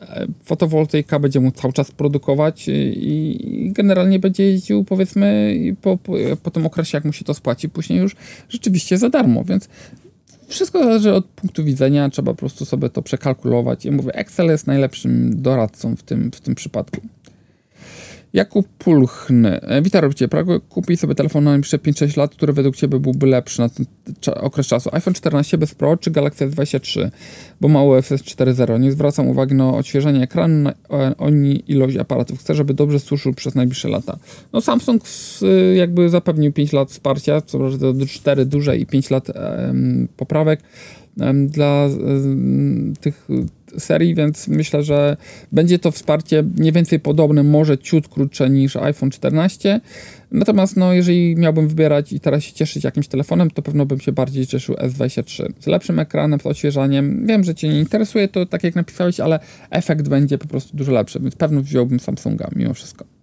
fotowoltaika będzie mu cały czas produkować y, i generalnie będzie jeździł powiedzmy po, po, po tym okresie, jak mu się to spłaci, później już rzeczywiście za darmo, więc wszystko zależy od punktu widzenia, trzeba po prostu sobie to przekalkulować. Ja mówię, Excel jest najlepszym doradcą w tym, w tym przypadku. Jakub Pulchny. E, witam, robicie Prago. Kupi sobie telefon na najbliższe 5-6 lat, który według Ciebie byłby lepszy na ten okres czasu. iPhone 14 bez Pro czy Galaxy S23, bo ma UFS 4.0. Nie zwracam uwagi na odświeżenie ekranu, oni ilość aparatów. Chcę, żeby dobrze suszył przez najbliższe lata. No Samsung jakby zapewnił 5 lat wsparcia, co prawda to 4 duże i 5 lat um, poprawek. Dla tych serii, więc myślę, że będzie to wsparcie mniej więcej podobne, może ciut krótsze niż iPhone 14. Natomiast no, jeżeli miałbym wybierać i teraz się cieszyć jakimś telefonem, to pewno bym się bardziej cieszył S23. Z lepszym ekranem, z odświeżaniem. Wiem, że Cię nie interesuje to, tak jak napisałeś, ale efekt będzie po prostu dużo lepszy, więc pewno wziąłbym Samsunga mimo wszystko.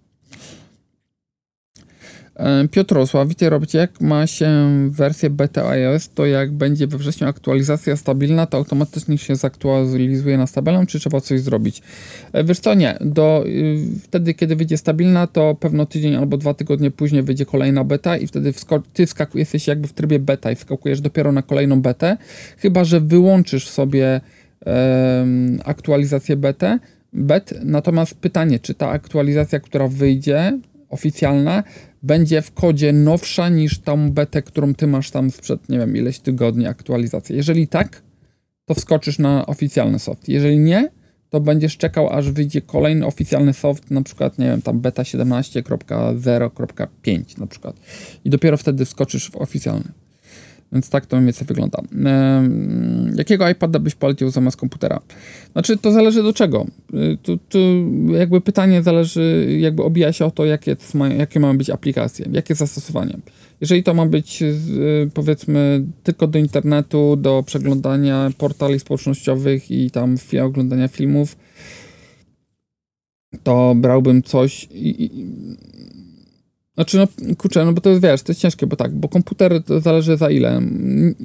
E, Piotr Rosław, witaj Robicie, jak ma się wersję beta iOS, to jak będzie we wrześniu aktualizacja stabilna, to automatycznie się zaktualizuje na stabilną, czy trzeba coś zrobić? E, wiesz co, nie, do, y, wtedy kiedy wyjdzie stabilna, to pewno tydzień albo dwa tygodnie później wyjdzie kolejna beta i wtedy ty wskakujesz, jesteś jakby w trybie beta i wskakujesz dopiero na kolejną betę, chyba, że wyłączysz sobie um, aktualizację betę, bet, natomiast pytanie, czy ta aktualizacja, która wyjdzie, oficjalna, będzie w kodzie nowsza niż tą betę, którą ty masz tam sprzed, nie wiem, ileś tygodni aktualizacji. Jeżeli tak, to wskoczysz na oficjalny soft. Jeżeli nie, to będziesz czekał, aż wyjdzie kolejny oficjalny soft, na przykład, nie wiem, tam beta 17.0.5 na przykład. I dopiero wtedy wskoczysz w oficjalny. Więc tak to mniej więcej wygląda. jakiego iPada byś polecił zamiast komputera? Znaczy, to zależy do czego. Y, tu, tu jakby pytanie zależy, jakby obija się o to, jakie, jakie mają być aplikacje, jakie zastosowanie. Jeżeli to ma być, y, powiedzmy, tylko do internetu, do przeglądania portali społecznościowych i tam oglądania filmów, to brałbym coś i, i znaczy, no kurczę, no bo to jest, wiesz, to jest ciężkie, bo tak, bo komputer zależy za ile.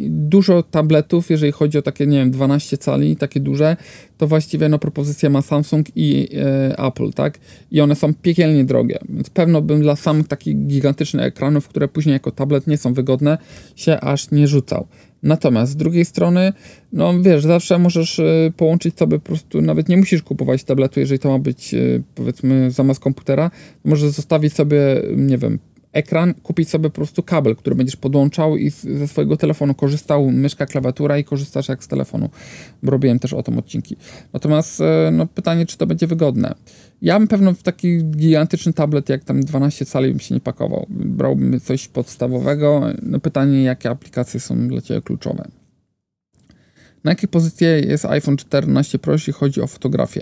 Dużo tabletów, jeżeli chodzi o takie, nie wiem, 12 cali, takie duże, to właściwie no propozycja ma Samsung i e, Apple, tak? I one są piekielnie drogie, więc pewno bym dla samych takich gigantycznych ekranów, które później jako tablet nie są wygodne, się aż nie rzucał. Natomiast z drugiej strony, no wiesz, zawsze możesz y, połączyć sobie po prostu, nawet nie musisz kupować tabletu, jeżeli to ma być y, powiedzmy zamiast komputera, możesz zostawić sobie, nie wiem, ekran, kupić sobie po prostu kabel, który będziesz podłączał i ze swojego telefonu korzystał, myszka, klawiatura i korzystasz jak z telefonu, robiłem też o tym odcinki. Natomiast e, no, pytanie, czy to będzie wygodne. Ja bym pewno w taki gigantyczny tablet, jak tam 12 cali bym się nie pakował. Brałbym coś podstawowego. No pytanie, jakie aplikacje są dla Ciebie kluczowe. Na jakiej pozycji jest iPhone 14 Pro, jeśli chodzi o fotografię?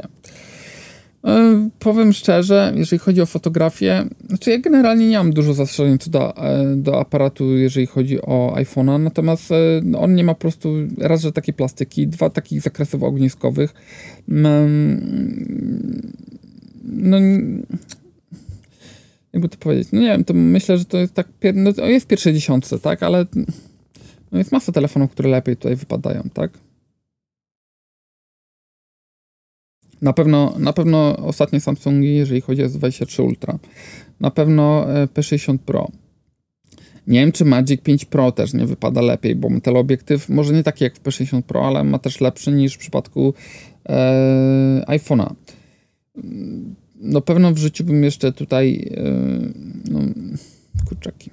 E, powiem szczerze, jeżeli chodzi o fotografię, znaczy ja generalnie nie mam dużo zastrzeżeń co do, e, do aparatu, jeżeli chodzi o iPhone'a, natomiast e, on nie ma po prostu raz, że takie plastyki, dwa takich zakresów ogniskowych. Mm, no, jakby to powiedzieć, no nie wiem, to myślę, że to jest tak, no, jest pierwsze dziesiątce, tak, ale no jest masa telefonów, które lepiej tutaj wypadają, tak. Na pewno, na pewno ostatnie Samsungi, jeżeli chodzi o S23 Ultra. Na pewno e, P60 Pro. Nie wiem, czy Magic 5 Pro też nie wypada lepiej, bo teleobiektyw może nie taki jak w P60 Pro, ale ma też lepszy niż w przypadku e, iPhone'a. No pewno w życiu bym jeszcze tutaj e, no, kurczaki.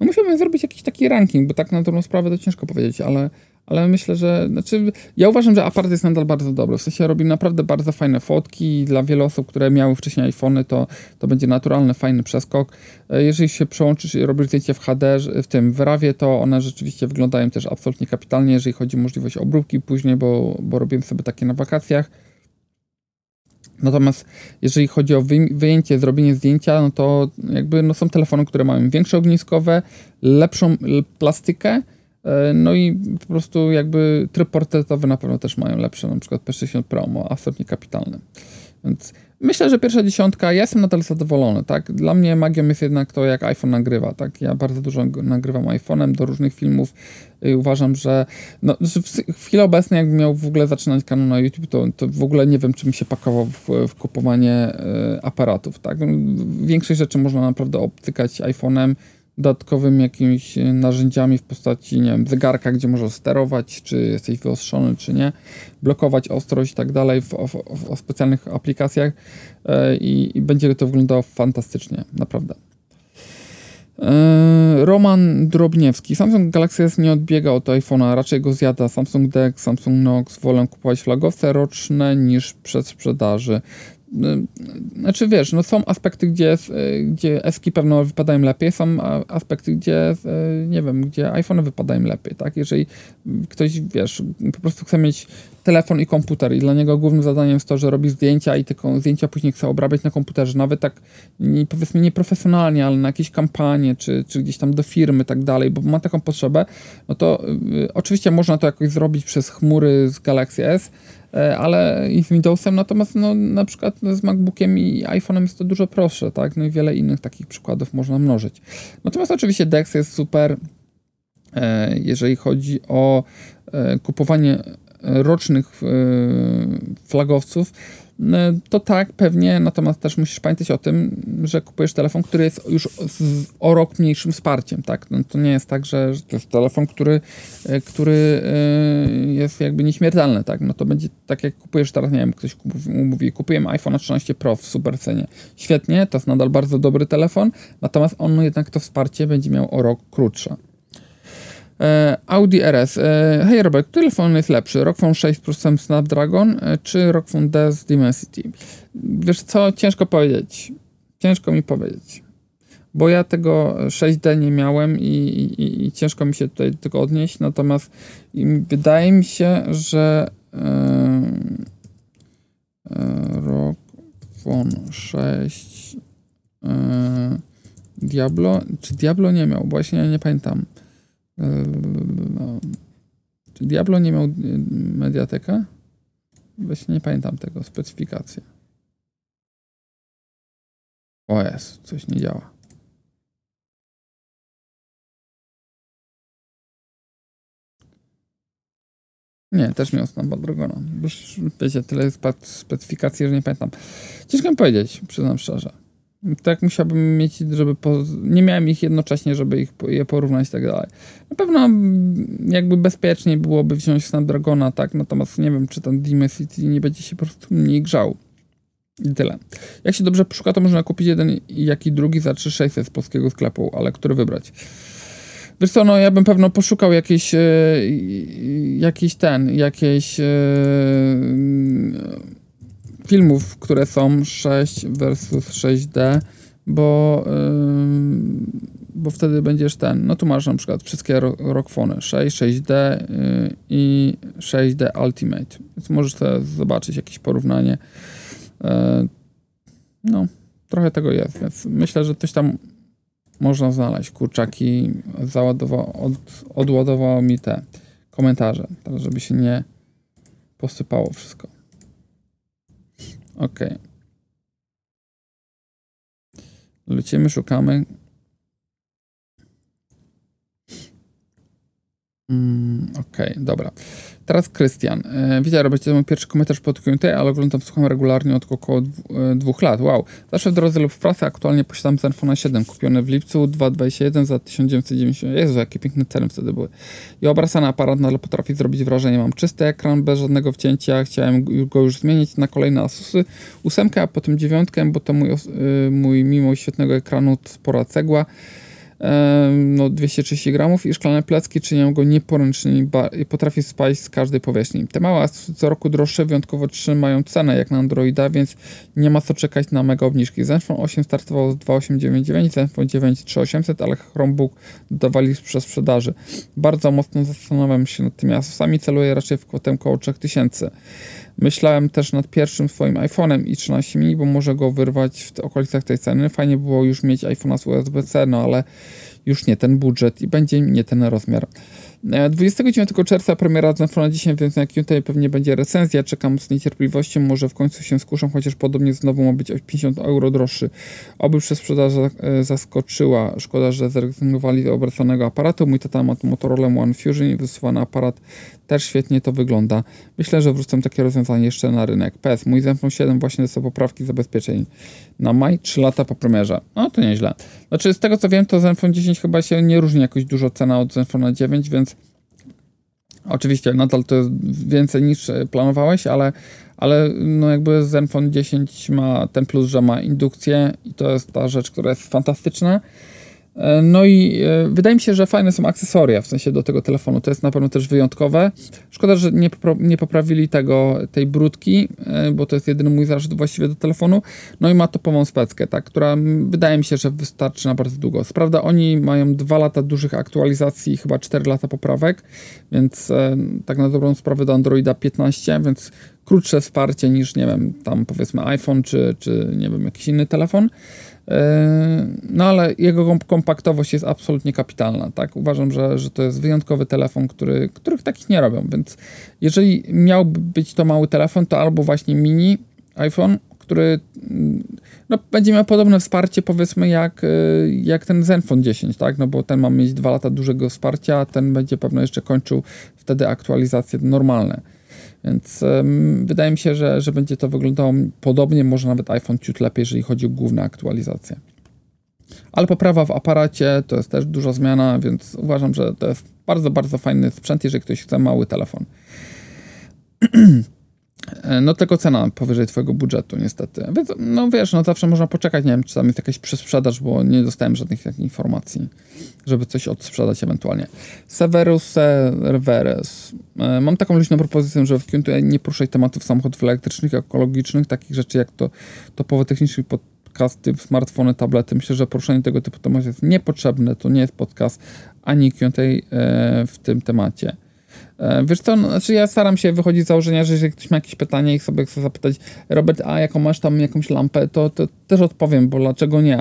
No musiałbym zrobić jakiś taki ranking, bo tak na dobrą sprawę to ciężko powiedzieć, ale, ale myślę, że znaczy, ja uważam, że apart jest nadal bardzo dobry. W sensie robi naprawdę bardzo fajne fotki i dla wielu osób, które miały wcześniej iPhony, to, to będzie naturalny, fajny przeskok. E, jeżeli się przełączysz i robisz zdjęcie w HD, w tym w RAWie, to one rzeczywiście wyglądają też absolutnie kapitalnie, jeżeli chodzi o możliwość obróbki później, bo, bo robiłem sobie takie na wakacjach. Natomiast jeżeli chodzi o wyjęcie, zrobienie zdjęcia, no to jakby no są telefony, które mają większe ogniskowe, lepszą plastykę, e, no i po prostu jakby tryb portretowy na pewno też mają lepsze, na przykład P60 Pro ma absolutnie kapitalny. Więc Myślę, że pierwsza dziesiątka, ja jestem nadal zadowolony, tak? Dla mnie magią jest jednak to, jak iPhone nagrywa, tak? Ja bardzo dużo nagrywam iPhone'em do różnych filmów i uważam, że, no, w chwili obecnej, jakbym miał w ogóle zaczynać kanał na YouTube, to, to w ogóle nie wiem, czy mi się pakował w, w kupowanie y, aparatów, tak? Większość rzeczy można naprawdę obcykać iPhone'em, dodatkowymi jakimiś e, narzędziami w postaci, nie wiem, zegarka, gdzie możesz sterować, czy jesteś wyostrzony, czy nie, blokować ostrość i tak dalej w, w, w specjalnych aplikacjach i, i, będzie to wyglądało fantastycznie, naprawdę. E, Roman Drobniewski. Samsung Galaxy S nie odbiega od iPhone'a, raczej go zjada. Samsung Dex, Samsung Nox wolę kupować flagowce roczne niż przed sprzedaży. Znaczy wiesz, no są aspekty, gdzie, gdzie eski pewno wypadają lepiej, są aspekty, gdzie nie wiem, gdzie iPhone wypadają lepiej, tak? Jeżeli ktoś, wiesz, po prostu chce mieć telefon i komputer i dla niego głównym zadaniem jest to, że robi zdjęcia i tylko zdjęcia później chce obrabiać na komputerze, nawet tak nie, powiedzmy nieprofesjonalnie, ale na jakieś kampanie, czy, czy gdzieś tam do firmy tak dalej, bo ma taką potrzebę, no to y, oczywiście można to jakoś zrobić przez chmury z Galaxy S, y, ale i z Windowsem, natomiast no, na przykład z MacBookiem i iPhone'em jest to dużo prostsze, tak? No i wiele innych takich przykładów można mnożyć. Natomiast oczywiście DeX jest super, y, jeżeli chodzi o kupowanie rocznych e, flagowców, e, to tak, pewnie, natomiast też musisz pamiętać o tym, że kupujesz telefon, który jest już z, o rok mniejszym wsparciem, tak? No, to nie jest tak, że, że to jest telefon, który, e, który jest jakby nieśmiertelny, tak? No to będzie tak, jak kupujesz teraz, nie wiem, ktoś mówi, kupiłem iPhone 13 Pro w super cenie. Świetnie, to jest nadal bardzo dobry telefon, natomiast on jednak to wsparcie będzie miał o rok krótsze. E, Audi RS. E, hej Robert, który telefon jest lepszy? Rockfon 6 plus Snapdragon e, czy Rockfon D z Dimensity? Wiesz co, ciężko powiedzieć. Ciężko mi powiedzieć. Bo ja tego 6D nie miałem i, i, i ciężko mi się tutaj tego odnieść. Natomiast wydaje mi się, że Rockfon 6 Diablo, czy Diablo nie miał? Właśnie nie pamiętam. No. Czy Diablo nie miał y, mediateka? Właśnie nie pamiętam tego, specyfikacji. O jest, coś nie działa. Nie, też miał Snapdragona. Już wiecie, tyle specyfikacji, że nie pamiętam. Ciężko mi powiedzieć, przyznam szczerze tak musiałbym mieć, żeby po, nie miałem ich jednocześnie, żeby ich je porównać i tak dalej. Na pewno jakby bezpiecznie byłoby wziąć Snapdragona, tak, natomiast nie wiem, czy ten Dimensity nie będzie się po prostu mniej grzał. I tyle. Jak się dobrze poszuka, to można kupić jeden, jak i drugi za 3600 z polskiego sklepu, ale który wybrać? Wiesz co, no ja bym pewno poszukał e, jakiś ten, jakiejś e, filmów, które są 6 versus 6D, bo, yy, bo wtedy będziesz ten, no tu masz na przykład wszystkie rockfony 6, 6D yy, i 6D Ultimate, więc możesz sobie zobaczyć jakieś porównanie. Yy, no, trochę tego jest, więc myślę, że coś tam można znaleźć. Kurczaki załadował, od, odładowało mi te komentarze, tak żeby się nie posypało wszystko. Ok. Lecimy, szukamy. Mm, okay, dobra. Teraz Krystian. E, witaj, robicie to mój pierwszy komentarz pod Q&A, ale oglądam, słucham regularnie od około e, dwóch lat. Wow. Zawsze w drodze lub w pracy aktualnie posiadam Zenfona 7, kupiony w lipcu 2021 za 1990. Jezu, jakie piękne ceny wtedy były. I obracany aparat nadal potrafi zrobić wrażenie. Mam czysty ekran, bez żadnego wcięcia. Chciałem go już zmienić na kolejne Asusy. Ósemkę, a potem dziewiątkę, bo to mój, e, mój mimo świetnego ekranu spora cegła no, 230 gramów i szklane placki czynią go nieporęcznym i potrafi spać z każdej powierzchni. Te małe co roku droższe wyjątkowo trzymają cenę jak na Androida, więc nie ma co czekać na mega obniżki. Zenfone 8 startował z 2899, Zenfone 9 3800, ale Chromebook dodawali przez sprzedaży. Bardzo mocno zastanawiam się nad tymi Asusami, celuję raczej w kwotę około 3000. Myślałem też nad pierwszym swoim iPhone'em i 13 mini, bo może go wyrwać w okolicach tej ceny. Fajnie było już mieć iPhone'a z USB-C, no ale już nie ten budżet i będzie nie ten rozmiar. 29 e, czerwca premiera Zenfona 10, więc na QT pewnie będzie recenzja. Czekam z niecierpliwością, może w końcu się skuszę, chociaż podobnie znowu ma być o 50 euro droższy. Oby przez sprzedaż e, zaskoczyła. Szkoda, że zrezygnowali z obracanego aparatu. Mój tata ma Motorola One Fusion i wysuwany aparat też świetnie to wygląda. Myślę, że wrócą takie rozwiązanie jeszcze na rynek. PS, mój Zenfone 7 właśnie dostał poprawki zabezpieczeń na maj, 3 lata po premierze. No to nieźle. Znaczy z tego co wiem, to Zenfone 10 chyba się nie różni jakoś dużo cena od Zenfona 9, więc oczywiście nadal to jest więcej niż planowałeś, ale, ale no jakby Zenfone 10 ma ten plus, że ma indukcję i to jest ta rzecz, która jest fantastyczna. E, no i e, wydaje mi się, że fajne są akcesoria w sensie do tego telefonu. To jest na pewno też wyjątkowe. Szkoda, że nie, nie poprawili tego, tej brudki, e, bo to jest jedyny mój zarzut właściwie do telefonu. No i ma topową speckę, tak, która wydaje mi się, że wystarczy na bardzo długo. Sprawda, oni mają dwa lata dużych aktualizacji chyba 4 lata poprawek, więc tak na dobrą sprawę do Androida 15, więc krótsze wsparcie niż, nie wiem, tam powiedzmy iPhone czy, czy nie wiem, jakiś inny telefon. E, no ale jego kompaktowość jest absolutnie kapitalna, tak? Uważam, że, że to jest wyjątkowy telefon, który, których takich nie robią, więc jeżeli miałby być to mały telefon, to albo właśnie mini iPhone, który mm, no, będzie miał podobne wsparcie powiedzmy jak, e, jak ten Zenfone 10, tak? No bo ten ma mieć dwa lata dużego wsparcia, a ten będzie pewno jeszcze kończył wtedy aktualizacje normalne. Więc wydaje mi się, że, że będzie to wyglądało podobnie, może nawet iPhone ciut lepiej, jeżeli chodzi o główne aktualizacje. Ale poprawa w aparacie to jest też duża zmiana, więc uważam, że to jest bardzo, bardzo fajny sprzęt, jeżeli ktoś chce mały telefon. E, no tylko cena powyżej twojego budżetu niestety. Więc no wiesz, no zawsze można poczekać, nie wiem, czy tam jest jakaś przesprzedaż, bo nie dostałem żadnych takich informacji, żeby coś odsprzedać ewentualnie. Severus Serveres. E, mam taką luźną propozycję, że w Q&A nie poruszać tematów samochodów elektrycznych, ekologicznych, takich rzeczy jak to topowo technicznych podcasty, smartfony, tablety. Myślę, że poruszanie tego typu tematów jest niepotrzebne. To nie jest podcast ani Q&A e, w tym temacie. E, wiesz co, no, znaczy ja staram się wychodzić z założenia, że jeżeli ktoś ma jakieś pytanie i sobie chce zapytać, Robert, a jaką masz tam jakąś lampę, to, to też odpowiem, bo dlaczego nie?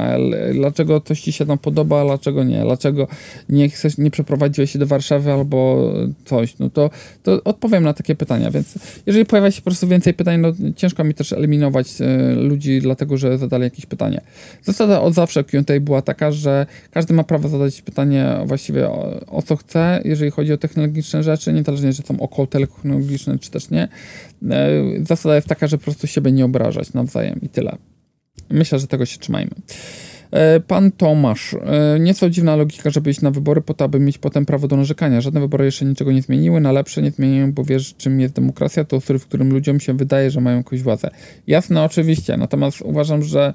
Dlaczego coś ci się tam podoba, dlaczego nie? Dlaczego nie chcesz, nie przeprowadziłeś się do Warszawy albo coś? No to, to odpowiem na takie pytania, więc jeżeli pojawia się po prostu więcej pytań, no ciężko mi też eliminować e, ludzi, dlatego że zadali jakieś pytanie. Zasada od zawsze Q&A była taka, że każdy ma prawo zadać pytanie właściwie o, o co chce, jeżeli chodzi o technologiczne rzeczy, nie niezależnie, że są około technologiczne, czy też nie. E, zasada jest taka, że po prostu siebie nie obrażać nawzajem i tyle. Myślę, że tego się trzymajmy. E, pan Tomasz. E, nieco dziwna logika, żeby iść na wybory po to, aby mieć potem prawo do narzekania. Żadne wybory jeszcze niczego nie zmieniły, na lepsze nie zmieniają, bo wiesz, czym jest demokracja, to ustrój, w którym ludziom się wydaje, że mają jakąś władzę. Jasne, oczywiście, natomiast uważam, że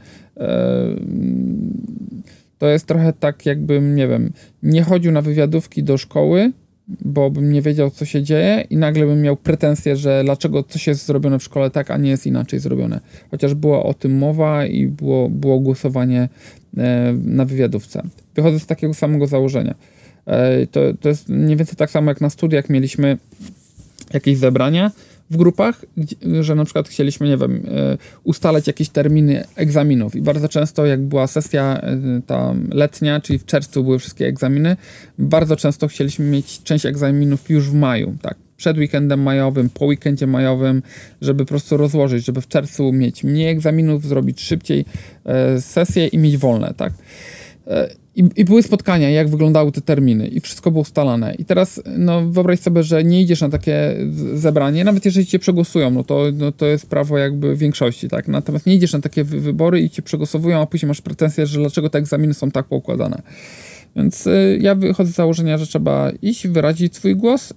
to jest trochę tak, jakbym, nie wiem, nie chodził na wywiadówki do szkoły, bo bym nie wiedział, co się dzieje i nagle bym miał pretensję, że dlaczego coś jest zrobione w szkole tak, a nie jest inaczej zrobione. Chociaż była o tym mowa i było, było głosowanie e, na wywiadówce. Wychodzę z takiego samego założenia. E, to, to jest mniej więcej tak samo jak na studiach mieliśmy jakieś zebrania, w grupach, że na przykład chcieliśmy, nie wiem, e, ustalać jakieś terminy egzaminów i bardzo często jak była sesja e, ta letnia, czyli w czerwcu były wszystkie egzaminy, bardzo często chcieliśmy mieć część egzaminów już w maju, tak, przed weekendem majowym, po weekendzie majowym, żeby po prostu rozłożyć, żeby w czerwcu mieć mniej egzaminów, zrobić szybciej e, sesję i mieć wolne, tak. I, I, były spotkania, jak wyglądały te terminy, i wszystko było ustalane. I teraz, no, wyobraź sobie, że nie idziesz na takie zebranie, nawet jeżeli cię przegłosują, no to, no, to jest prawo jakby większości, tak? Natomiast nie idziesz na takie wybory i cię przegłosowują, a później masz pretensje, że dlaczego te egzaminy są tak poukładane. Więc y, ja wychodzę z założenia, że trzeba iść, wyrazić swój głos y,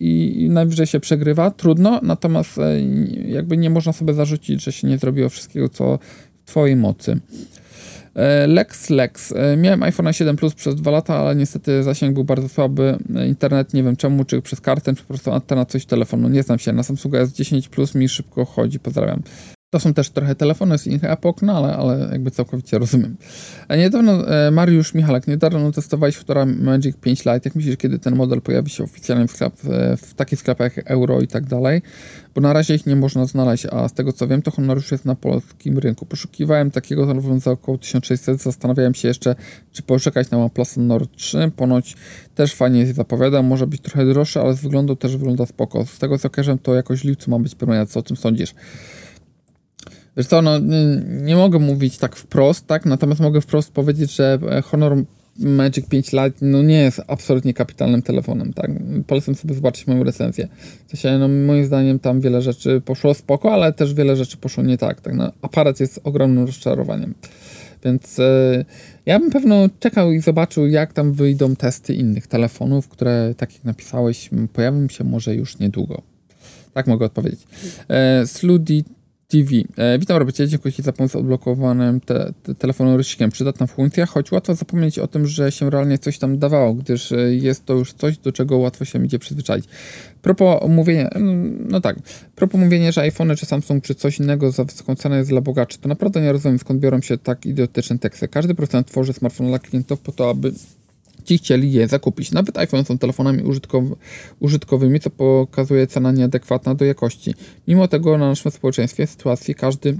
i, i najwyżej się przegrywa. Trudno, natomiast y, jakby nie można sobie zarzucić, że się nie zrobiło wszystkiego, co w twojej mocy. E, Lex Lex. E, miałem iPhone 7 Plus przez dwa lata, ale niestety zasięg był bardzo słaby. E, internet nie wiem czemu, czy przez kartę, czy po prostu antena coś telefonu. Nie znam się. Na Samsunga S10 Plus mi szybko chodzi. Pozdrawiam. To są też trochę telefony z innych epok, no ale, ale jakby całkowicie rozumiem. A niedawno, e, Mariusz Michalek, niedawno testowałeś Futura Magic 5 Lite. Jak myślisz, kiedy ten model pojawi się oficjalnie w, sklep, w takich sklepach jak Euro i tak dalej? Bo na razie ich nie można znaleźć, a z tego co wiem, to Honor już jest na polskim rynku. Poszukiwałem takiego telefonu za około 1600, zastanawiałem się jeszcze, czy poczekać na OnePlus Nord 3. Ponoć też fajnie się zapowiada, może być trochę droższy, ale z wyglądu też wygląda spoko. Z tego co kojarzę, to jakoś lipcu ma być premiera, co o tym sądzisz? Wiesz co, no nie, nie, mogę mówić tak wprost, tak? Natomiast mogę wprost powiedzieć, że e, Honor Magic 5 Lite no nie jest absolutnie kapitalnym telefonem, tak? Polecam sobie zobaczyć moją recenzję. W sensie, no moim zdaniem tam wiele rzeczy poszło spoko, ale też wiele rzeczy poszło nie tak, tak? No, aparat jest ogromnym rozczarowaniem. Więc e, ja bym pewno czekał i zobaczył, jak tam wyjdą testy innych telefonów, które, tak jak napisałeś, pojawią się może już niedługo. Tak mogę odpowiedzieć. E, Sludi TV. E, witam Robercie, dziękuję Ci za pomoc z odblokowanym te, te telefonem rysikiem. Przydatna funkcja, choć łatwo zapomnieć o tym, że się realnie coś tam dawało, gdyż e, jest to już coś, do czego łatwo się będzie przyzwyczaić. Propos mówienia, mm, no tak, propos mówienia, że iPhone czy Samsung czy coś innego za wysoką cenę jest dla bogaczy, to naprawdę nie rozumiem skąd biorą się tak idiotyczne teksty. Każdy producent tworzy smartfon dla klientów po to, aby ci chcieli je zakupić. Nawet iPhone są telefonami użytkow użytkowymi, co pokazuje cena nieadekwatna do jakości. Mimo tego na naszym społeczeństwie sytuacji każdy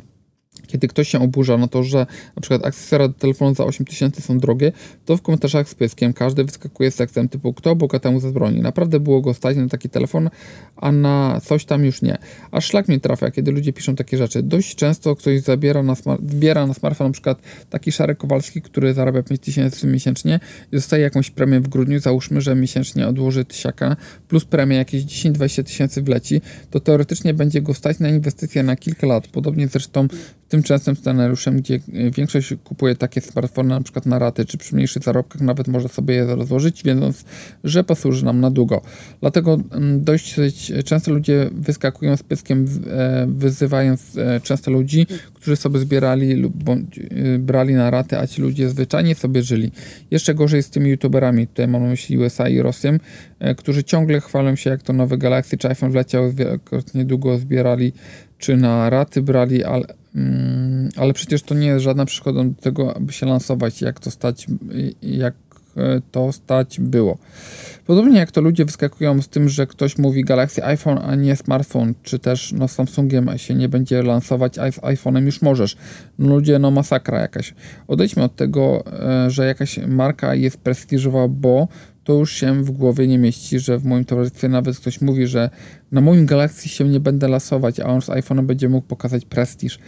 kiedy ktoś się oburza na to, że na przykład akcesoria do telefonu za 8000 są drogie, to w komentarzach z pyskiem każdy wyskakuje z tekstem typu kto bogatemu zbroni. Naprawdę było go stać na taki telefon, a na coś tam już nie. Aż szlak mnie trafia, kiedy ludzie piszą takie rzeczy. Dość często ktoś zabiera na zbiera na smartfon na przykład taki Szarek Kowalski, który zarabia 5000 miesięcznie i dostaje jakąś premię w grudniu, załóżmy, że miesięcznie odłoży tysiaka, plus premia jakieś 10-20 tysięcy wleci, to teoretycznie będzie go stać na inwestycje na kilka lat. Podobnie zresztą tym częstym scenariuszem, gdzie e, większość kupuje takie smartfony na przykład na raty, czy przy mniejszych zarobkach nawet może sobie je rozłożyć, wiedząc, że posłuży nam na długo. Dlatego mm, dość często ludzie wyskakują z pyskiem, e, wyzywając e, często ludzi, którzy sobie zbierali lub brali na raty, a ci ludzie zwyczajnie sobie żyli. Jeszcze gorzej z tymi youtuberami, tutaj mam na myśli USA i Rosję, którzy ciągle chwalą się, jak to nowy Galaxy czy iPhone wleciał, wielokrotnie długo zbierali, czy na raty brali, ale Mm, ale przecież to nie jest żadna przeszkoda do tego, aby się lansować, jak to stać, jak e, to stać było. Podobnie jak to ludzie wyskakują z tym, że ktoś mówi Galaxy iPhone, a nie smartfon, czy też no Samsungiem się nie będzie lansować, a z iPhone'em już możesz. No ludzie, no masakra jakaś. Odejdźmy od tego, e, że jakaś marka jest prestiżowa, bo to już się w głowie nie mieści, że w moim towarzystwie nawet ktoś mówi, że na moim Galaxy się nie będę lasować, a on z iPhone'em będzie mógł pokazać prestiż.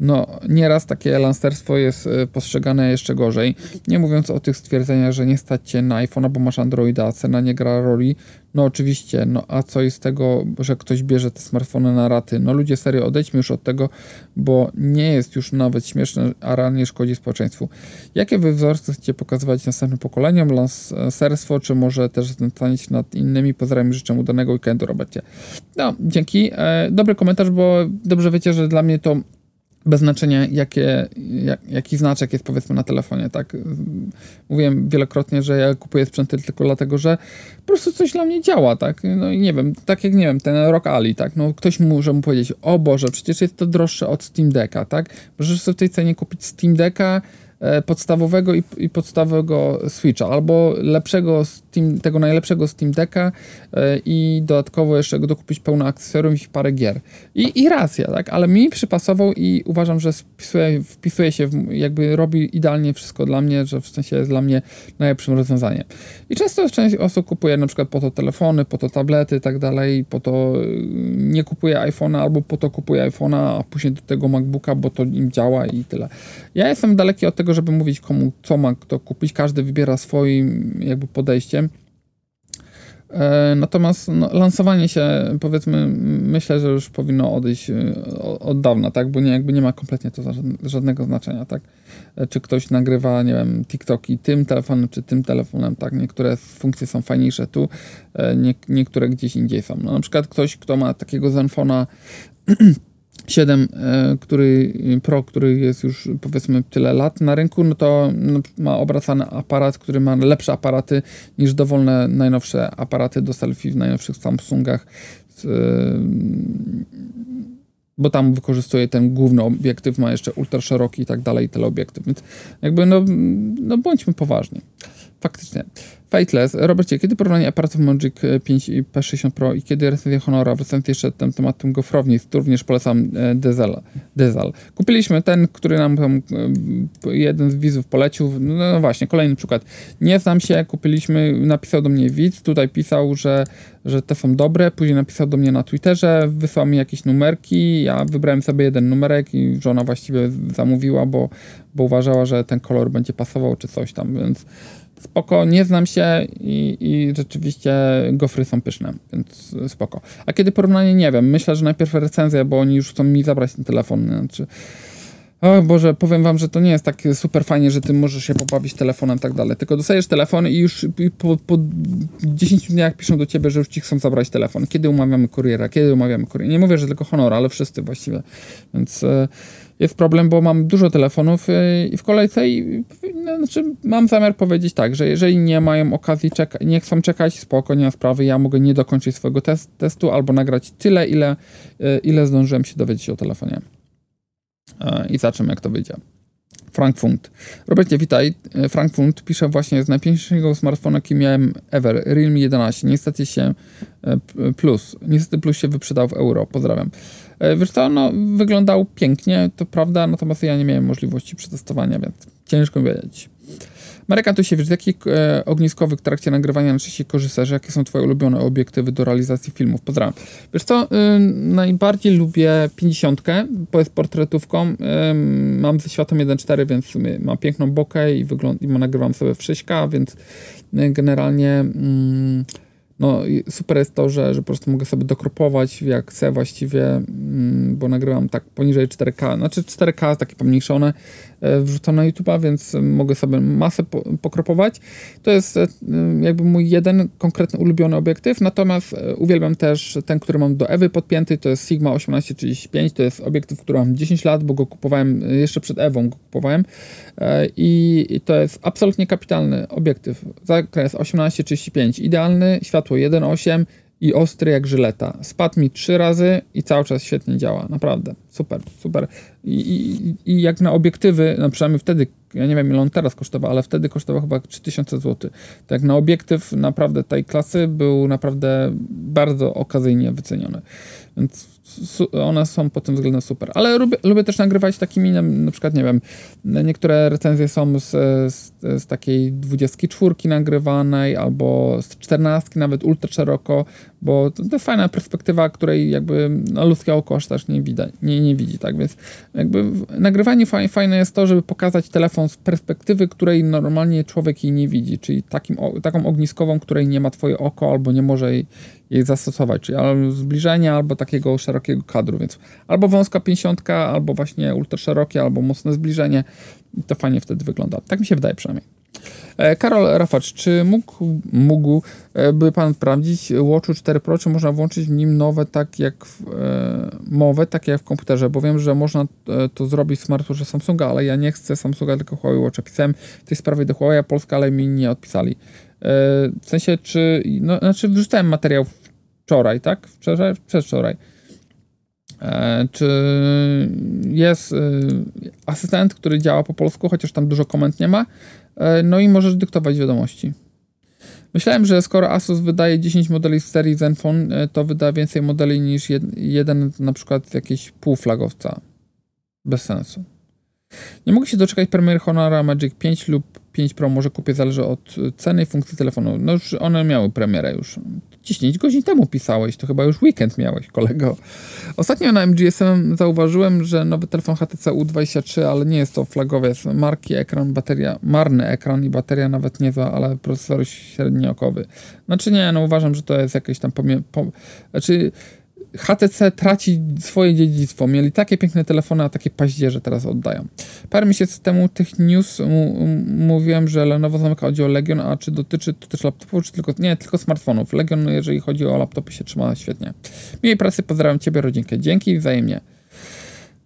No, nieraz takie lansterstwo jest y, postrzegane jeszcze gorzej. Nie mówiąc o tych stwierdzeniach, że nie stać cię na iPhone'a, bo masz Androida, a cena nie gra roli. No oczywiście, no a co jest tego, że ktoś bierze te smartfony na raty? No ludzie, serio, odejdźmy już od tego, bo nie jest już nawet śmieszne, a realnie szkodzi społeczeństwu. Jakie wy wzorce chcecie pokazywać następnym pokoleniom? Lancerstwo, czy może też znęcanie nad innymi? Pozdrawiam, życzę udanego weekendu, Robercie. No, dzięki. E, dobry komentarz, bo dobrze wiecie, że dla mnie to bez znaczenia, jakie, jak, jaki znaczek jest powiedzmy na telefonie, tak? Mówiłem wielokrotnie, że ja kupuję sprzęty tylko dlatego, że po prostu coś dla mnie działa, tak? No i nie wiem, tak jak, nie wiem, ten Rock Ali, tak? No ktoś może mu powiedzieć, o Boże, przecież jest to droższe od Steam Decka, tak? Możesz sobie w tej cenie kupić Steam Decka, E, podstawowego i, i, podstawowego Switcha, albo lepszego Steam, tego najlepszego Steam Decka e, i dodatkowo jeszcze go dokupić pełno akcesoriów i parę gier. I, I racja, tak? Ale mi przypasował i uważam, że wpisuje, wpisuje się, w, jakby robi idealnie wszystko dla mnie, że w sensie jest dla mnie najlepszym rozwiązaniem. I często część osób kupuje na przykład po to telefony, po to tablety i tak dalej, po to y, nie kupuje iPhone'a albo po to kupuje iPhone'a, a później do tego MacBooka, bo to im działa i tyle. Ja jestem daleki od tego, żeby mówić komu, co ma kto kupić. Każdy wybiera swoim jakby podejściem. E, natomiast no, lansowanie się, powiedzmy, myślę, że już powinno odejść e, od dawna, tak? Bo nie, jakby nie ma kompletnie to żadnego znaczenia, tak? E, czy ktoś nagrywa, nie wiem, TikToki tym telefonem, czy tym telefonem, tak? Niektóre funkcje są fajniejsze tu, nie, niektóre gdzieś indziej są. No, na przykład ktoś, kto ma takiego Zenfona 7 e, który, Pro, który jest już powiedzmy tyle lat na rynku, no to no, ma obracany aparat, który ma lepsze aparaty niż dowolne najnowsze aparaty do selfie w najnowszych Samsungach. E, bo tam wykorzystuje ten główny obiektyw, ma jeszcze ultra szeroki i tak dalej teleobiektyw, więc jakby no, no bądźmy poważni. Faktycznie. Fateless. Robercie, kiedy porównanie aparatów Magic 5 i P60 Pro i kiedy recenzja Honora? Wracając jeszcze ten tematem gofrowni, również polecam e, Dezal. Dezal. Kupiliśmy ten, który nam tam e, jeden z widzów polecił. No, no właśnie, kolejny przykład. Nie znam się, kupiliśmy, napisał do mnie widz, tutaj pisał, że, że te są dobre, później napisał do mnie na Twitterze, wysłał mi jakieś numerki, ja wybrałem sobie jeden numerek i żona właściwie zamówiła, bo, bo uważała, że ten kolor będzie pasował czy coś tam, więc spoko, nie znam się i, i rzeczywiście gofry są pyszne, więc spoko. A kiedy porównanie, nie wiem, myślę, że najpierw recenzja, bo oni już chcą mi zabrać ten telefon, znaczy... O Boże, powiem wam, że to nie jest tak super fajnie, że ty możesz się pobawić telefonem i tak dalej. Tylko dostajesz telefon i już po, po 10 dniach piszą do ciebie, że już ci chcą zabrać telefon. Kiedy umawiamy kuriera? Kiedy umawiamy kuriera? Nie mówię, że tylko honor, ale wszyscy właściwie. Więc e, jest problem, bo mam dużo telefonów e, i w kolejce i, no, znaczy mam zamiar powiedzieć tak, że jeżeli nie mają okazji czekać, nie chcą czekać, spoko, nie ma sprawy, ja mogę nie dokończyć swojego test, testu albo nagrać tyle, ile, e, ile zdążyłem się dowiedzieć o telefonie. E, i zobaczymy, jak to wyjdzie. Frankfurt. Robercie, witaj. E, Frankfurt pisze właśnie z najpiękniejszego smartfona, jaki miałem ever, Realme 11. Niestety się e, plus, niestety plus się wyprzedał w euro. Pozdrawiam. Wiesz co, no wyglądał pięknie, to prawda, natomiast ja nie miałem możliwości przetestowania, więc ciężko wiedzieć. Marek wiesz, z jakich e, ogniskowych w trakcie nagrywania najczęściej korzystasz? Jakie są twoje ulubione obiektywy do realizacji filmów? Pozdrawiam. Wiesz co, y, najbardziej lubię 50, bo jest portretówką. Y, mam ze światłem 1.4, więc mam piękną bokę i, wygląd- i nagrywam sobie w 6K, więc y, generalnie... Y, no super jest to, że, że po prostu mogę sobie dokropować jak chcę właściwie, mm, bo nagrywam tak poniżej 4K, znaczy 4K takie pomniejszone, e, wrzucone na YouTube'a, więc mogę sobie masę pokropować. To jest e, jakby mój jeden konkretny ulubiony obiektyw, natomiast e, uwielbiam też ten, który mam do Ewy podpięty, to jest Sigma 1835, to jest obiektyw, który mam 10 lat, bo go kupowałem jeszcze przed Ewą go kupowałem i, to jest absolutnie kapitalny obiektyw. Zakres 1835, idealny, świat światło 1.8 i ostry jak żyleta. Spadł mi trzy razy i cały czas świetnie działa. Naprawdę. Super, super. I, i, i jak na obiektywy, no przynajmniej wtedy, ja nie wiem ile on teraz kosztował, ale wtedy kosztował chyba 3000 zł. Tak na obiektyw naprawdę tej klasy był naprawdę bardzo okazyjnie wyceniony. Więc one są pod tym względem super. Ale lubię, lubię też nagrywać takimi, na przykład, nie wiem, niektóre recenzje są z, z, z takiej 24 nagrywanej albo z 14 nawet ultra szeroko, bo to, to fajna perspektywa, której jakby no, ludzkie oko aż też nie, widać, nie, nie widzi, tak? Więc jakby nagrywanie fajne, fajne jest to, żeby pokazać telefon z perspektywy, której normalnie człowiek jej nie widzi, czyli takim, taką ogniskową, której nie ma twoje oko albo nie może jej, jej zastosować, czyli albo zbliżenia, albo takiego szerokiego kadru, więc albo wąska 50, albo właśnie ultra szerokie, albo mocne zbliżenie. To fajnie wtedy wygląda. Tak mi się wydaje przynajmniej. E, Karol Rafacz, czy mógł, mógł e, pan sprawdzić Watchu 4 Pro, czy można włączyć w nim nowe, tak jak w, e, mowę, tak jak w komputerze, bo wiem, że można e, to zrobić w smartwatchu Samsunga, ale ja nie chcę Samsunga, tylko Huawei Watcha. Pisałem w tej sprawie do Huawei Polska, ale mi nie odpisali. W sensie, czy, no, znaczy wrzucałem materiał wczoraj, tak? Wczoraj, przedwczoraj. Czy jest asystent, który działa po polsku, chociaż tam dużo komend nie ma, no i możesz dyktować wiadomości. Myślałem, że skoro Asus wydaje 10 modeli w serii Zenfone, to wyda więcej modeli niż jeden, na przykład jakieś półflagowca. Bez sensu. Nie mogę się doczekać premiery Honora Magic 5 lub 5 Pro, może kupię, zależy od ceny i funkcji telefonu. No już one miały premierę już. 10 godzin temu pisałeś, to chyba już weekend miałeś, kolego. Ostatnio na MGSM zauważyłem, że nowy telefon HTC U23, ale nie jest to flagowiec marki, ekran, bateria, marny ekran i bateria nawet niezła, ale procesor średniokowy. Znaczy nie, no uważam, że to jest jakieś tam pomie... Po... Znaczy HTC traci swoje dziedzictwo. Mieli takie piękne telefony, a takie paździerze teraz oddają. Parę miesięcy temu tych news mówiłem, że Lenovo zamyka oddział Legion, a czy dotyczy to też laptopów, czy tylko, nie, tylko smartfonów. Legion, jeżeli chodzi o laptopy, się trzyma świetnie. Miłej pracy, pozdrawiam Ciebie, rodzinkę. Dzięki wzajemnie.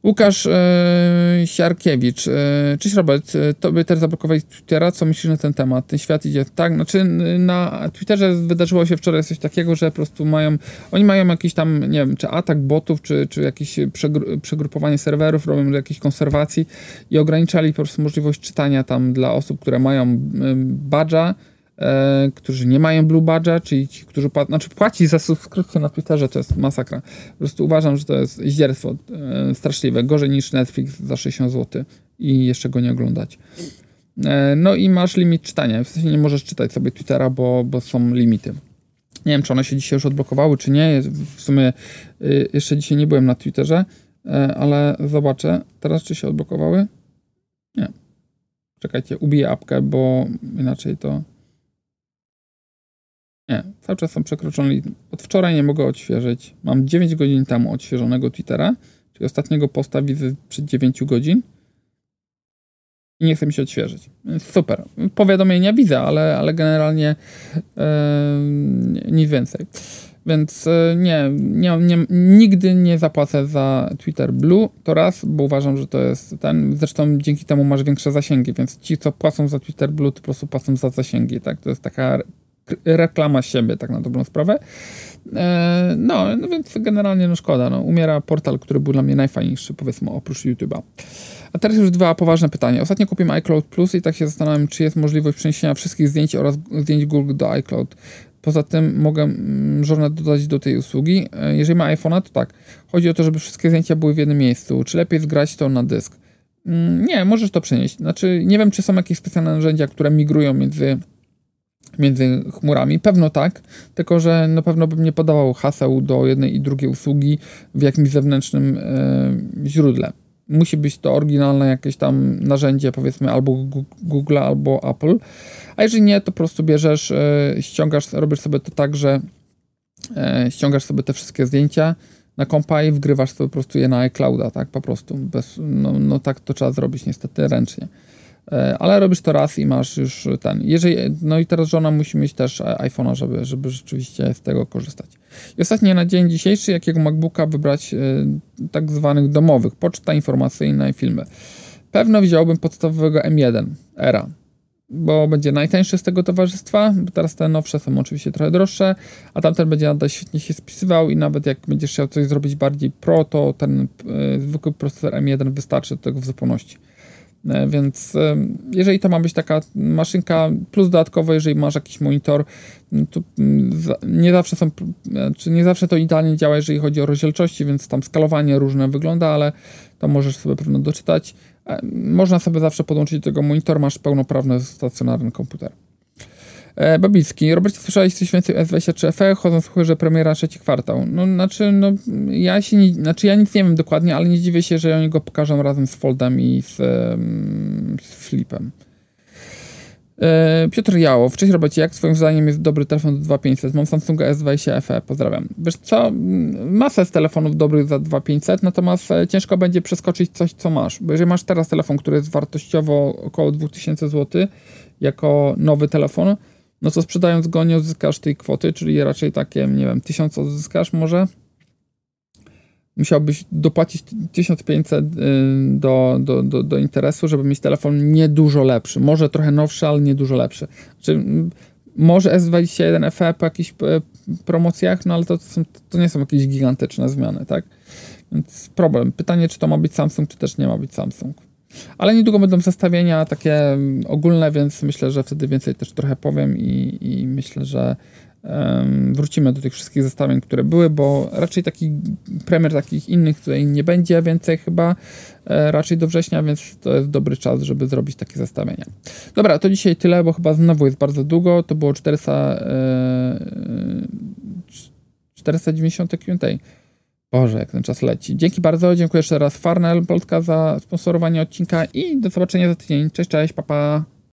Łukasz e, Siarkiewicz. E, cześć Robert, e, tobie też zablokowali Twittera. Co myślisz na ten temat? Ten świat idzie tak, znaczy na Twitterze wydarzyło się wczoraj coś takiego, że po prostu mają, oni mają jakiś tam, nie wiem, czy atak botów, czy, czy jakieś przegru, przegrupowanie serwerów, robią jakieś konserwacji i ograniczali po prostu możliwość czytania tam dla osób, które mają badża, e, którzy nie mają Blue Badge'a, czyli ci, którzy płacą, znaczy płaci za subskrypcję na Twitterze, to jest masakra. Po prostu uważam, że to jest zdzierstwo e, straszliwe, gorzej niż Netflix za 60 zł i jeszcze go nie oglądać. E, no i masz limit czytania, w sensie nie możesz czytać sobie Twittera, bo, bo są limity. Nie wiem, czy one się dzisiaj już odblokowały, czy nie. W sumie y, jeszcze dzisiaj nie byłem na Twitterze, e, ale zobaczę teraz, czy się odblokowały. Nie. Czekajcie, ubiję apkę, bo inaczej to nie, cały czas są przekroczone. Od wczoraj nie mogę odświeżyć. Mam 9 godzin temu odświeżonego Twittera, czyli ostatniego posta widzę przed 9 godzin. i nie chce mi się odświeżyć. Super. Powiadomienia widzę, ale, ale generalnie nic więcej. Więc e, nie, nie, nie, nigdy nie zapłacę za Twitter Blue, to raz, bo uważam, że to jest ten, zresztą dzięki temu masz większe zasięgi, więc ci, co płacą za Twitter Blue, to po prostu płacą za zasięgi, tak, to jest taka reklama siebie, tak na dobrą sprawę. E, no, no więc generalnie no szkoda, no, umiera portal, który był dla mnie najfajniejszy, powiedzmy, oprócz YouTube'a. A teraz już dwa poważne pytania. Ostatnio kupiłem iCloud Plus i tak się zastanawiam, czy jest możliwość przeniesienia wszystkich zdjęć oraz zdjęć Google do iCloud. Poza tym mogę mm, żonę dodać do tej usługi. E, jeżeli ma iPhone'a, to tak. Chodzi o to, żeby wszystkie zdjęcia były w jednym miejscu. Czy lepiej zgrać to na dysk? Mm, nie, możesz to przenieść. Znaczy, nie wiem, czy są jakieś specjalne narzędzia, które migrują między, między chmurami. Pewno tak, tylko że na pewno bym nie podawał haseł do jednej i drugiej usługi w jakimś zewnętrznym e, źródle musi być to oryginalne jakieś tam narzędzie, powiedzmy albo Google, albo Apple. A jeżeli nie, to po prostu bierzesz, e, ściągasz, robisz sobie to tak, że e, ściągasz sobie te wszystkie zdjęcia na kompa i wgrywasz sobie po prostu je na iClouda, tak, po prostu. Bez, no, no tak to trzeba zrobić niestety ręcznie. E, ale robisz to raz i masz już ten. Jeżeli, no i teraz żona musi mieć też iPhone'a, żeby, żeby rzeczywiście z tego korzystać. I ostatnie na dzień dzisiejszy, jakiego MacBooka wybrać e, tak zwanych domowych, poczta informacyjna i filmy. Pewno wziąłbym podstawowego M1 Era, bo będzie najtańszy z tego towarzystwa, bo teraz te nowsze są oczywiście trochę droższe, a tamten będzie nadal świetnie się spisywał i nawet jak będziesz chciał coś zrobić bardziej pro, to ten y, zwykły procesor M1 wystarczy do tego w zupełności. E, więc e, jeżeli to ma być taka maszynka, plus dodatkowo, jeżeli masz jakiś monitor, to mm, nie zawsze są, e, czy nie zawsze to idealnie działa, jeżeli chodzi o rozdzielczości, więc tam skalowanie różne wygląda, ale to możesz sobie pewno doczytać. Można sobie zawsze podłączyć do tego monitor, masz pełnoprawny stacjonarny komputer. E, Babicki. Słyszałeś coś więcej o S23 FE? Chodzą słuchy, że premiera trzeci kwartał. No, znaczy, no, ja się nie, znaczy, ja nic nie wiem dokładnie, ale nie dziwię się, że oni go pokażą razem z Foldem i z, z Flipem. E, Piotr Jałow. Cześć Robercie, jak swoim zdaniem jest dobry telefon do 2500? Mam Samsunga S20 FE, pozdrawiam. Wiesz co, masę z telefonów dobrych za 2500, natomiast e, ciężko będzie przeskoczyć coś, co masz. Bo jeżeli masz teraz telefon, który jest wartościowo około 2000 zł, jako nowy telefon, no to sprzedając go nie odzyskasz tej kwoty, czyli raczej takie, nie wiem, 1000 odzyskasz może. Musiałbyś dopłacić 1500 y, do, do, do, do interesu, żeby mieć telefon nie dużo lepszy. Może trochę nowszy, ale nie dużo lepszy. Znaczy, może S21 FE po jakichś e, promocjach, no ale to, to, są, to nie są jakieś gigantyczne zmiany, tak? Więc problem. Pytanie, czy to ma być Samsung, czy też nie ma być Samsung. Ale niedługo będą zestawienia takie mm, ogólne, więc myślę, że wtedy więcej też trochę powiem i, i myślę, że um, wrócimy do tych wszystkich zestawień, które były, bo raczej taki premier takich innych tutaj nie będzie więcej chyba, e, raczej do września, więc to jest dobry czas, żeby zrobić takie zestawienia. Dobra, to dzisiaj tyle, bo chyba znowu jest bardzo długo, to było 400, e, 490 Q&A. Boże, jak ten czas leci. Dzięki bardzo, dziękuję jeszcze raz Farnell Polska za sponsorowanie odcinka i do zobaczenia za tydzień. Cześć, cześć, papa. Pa.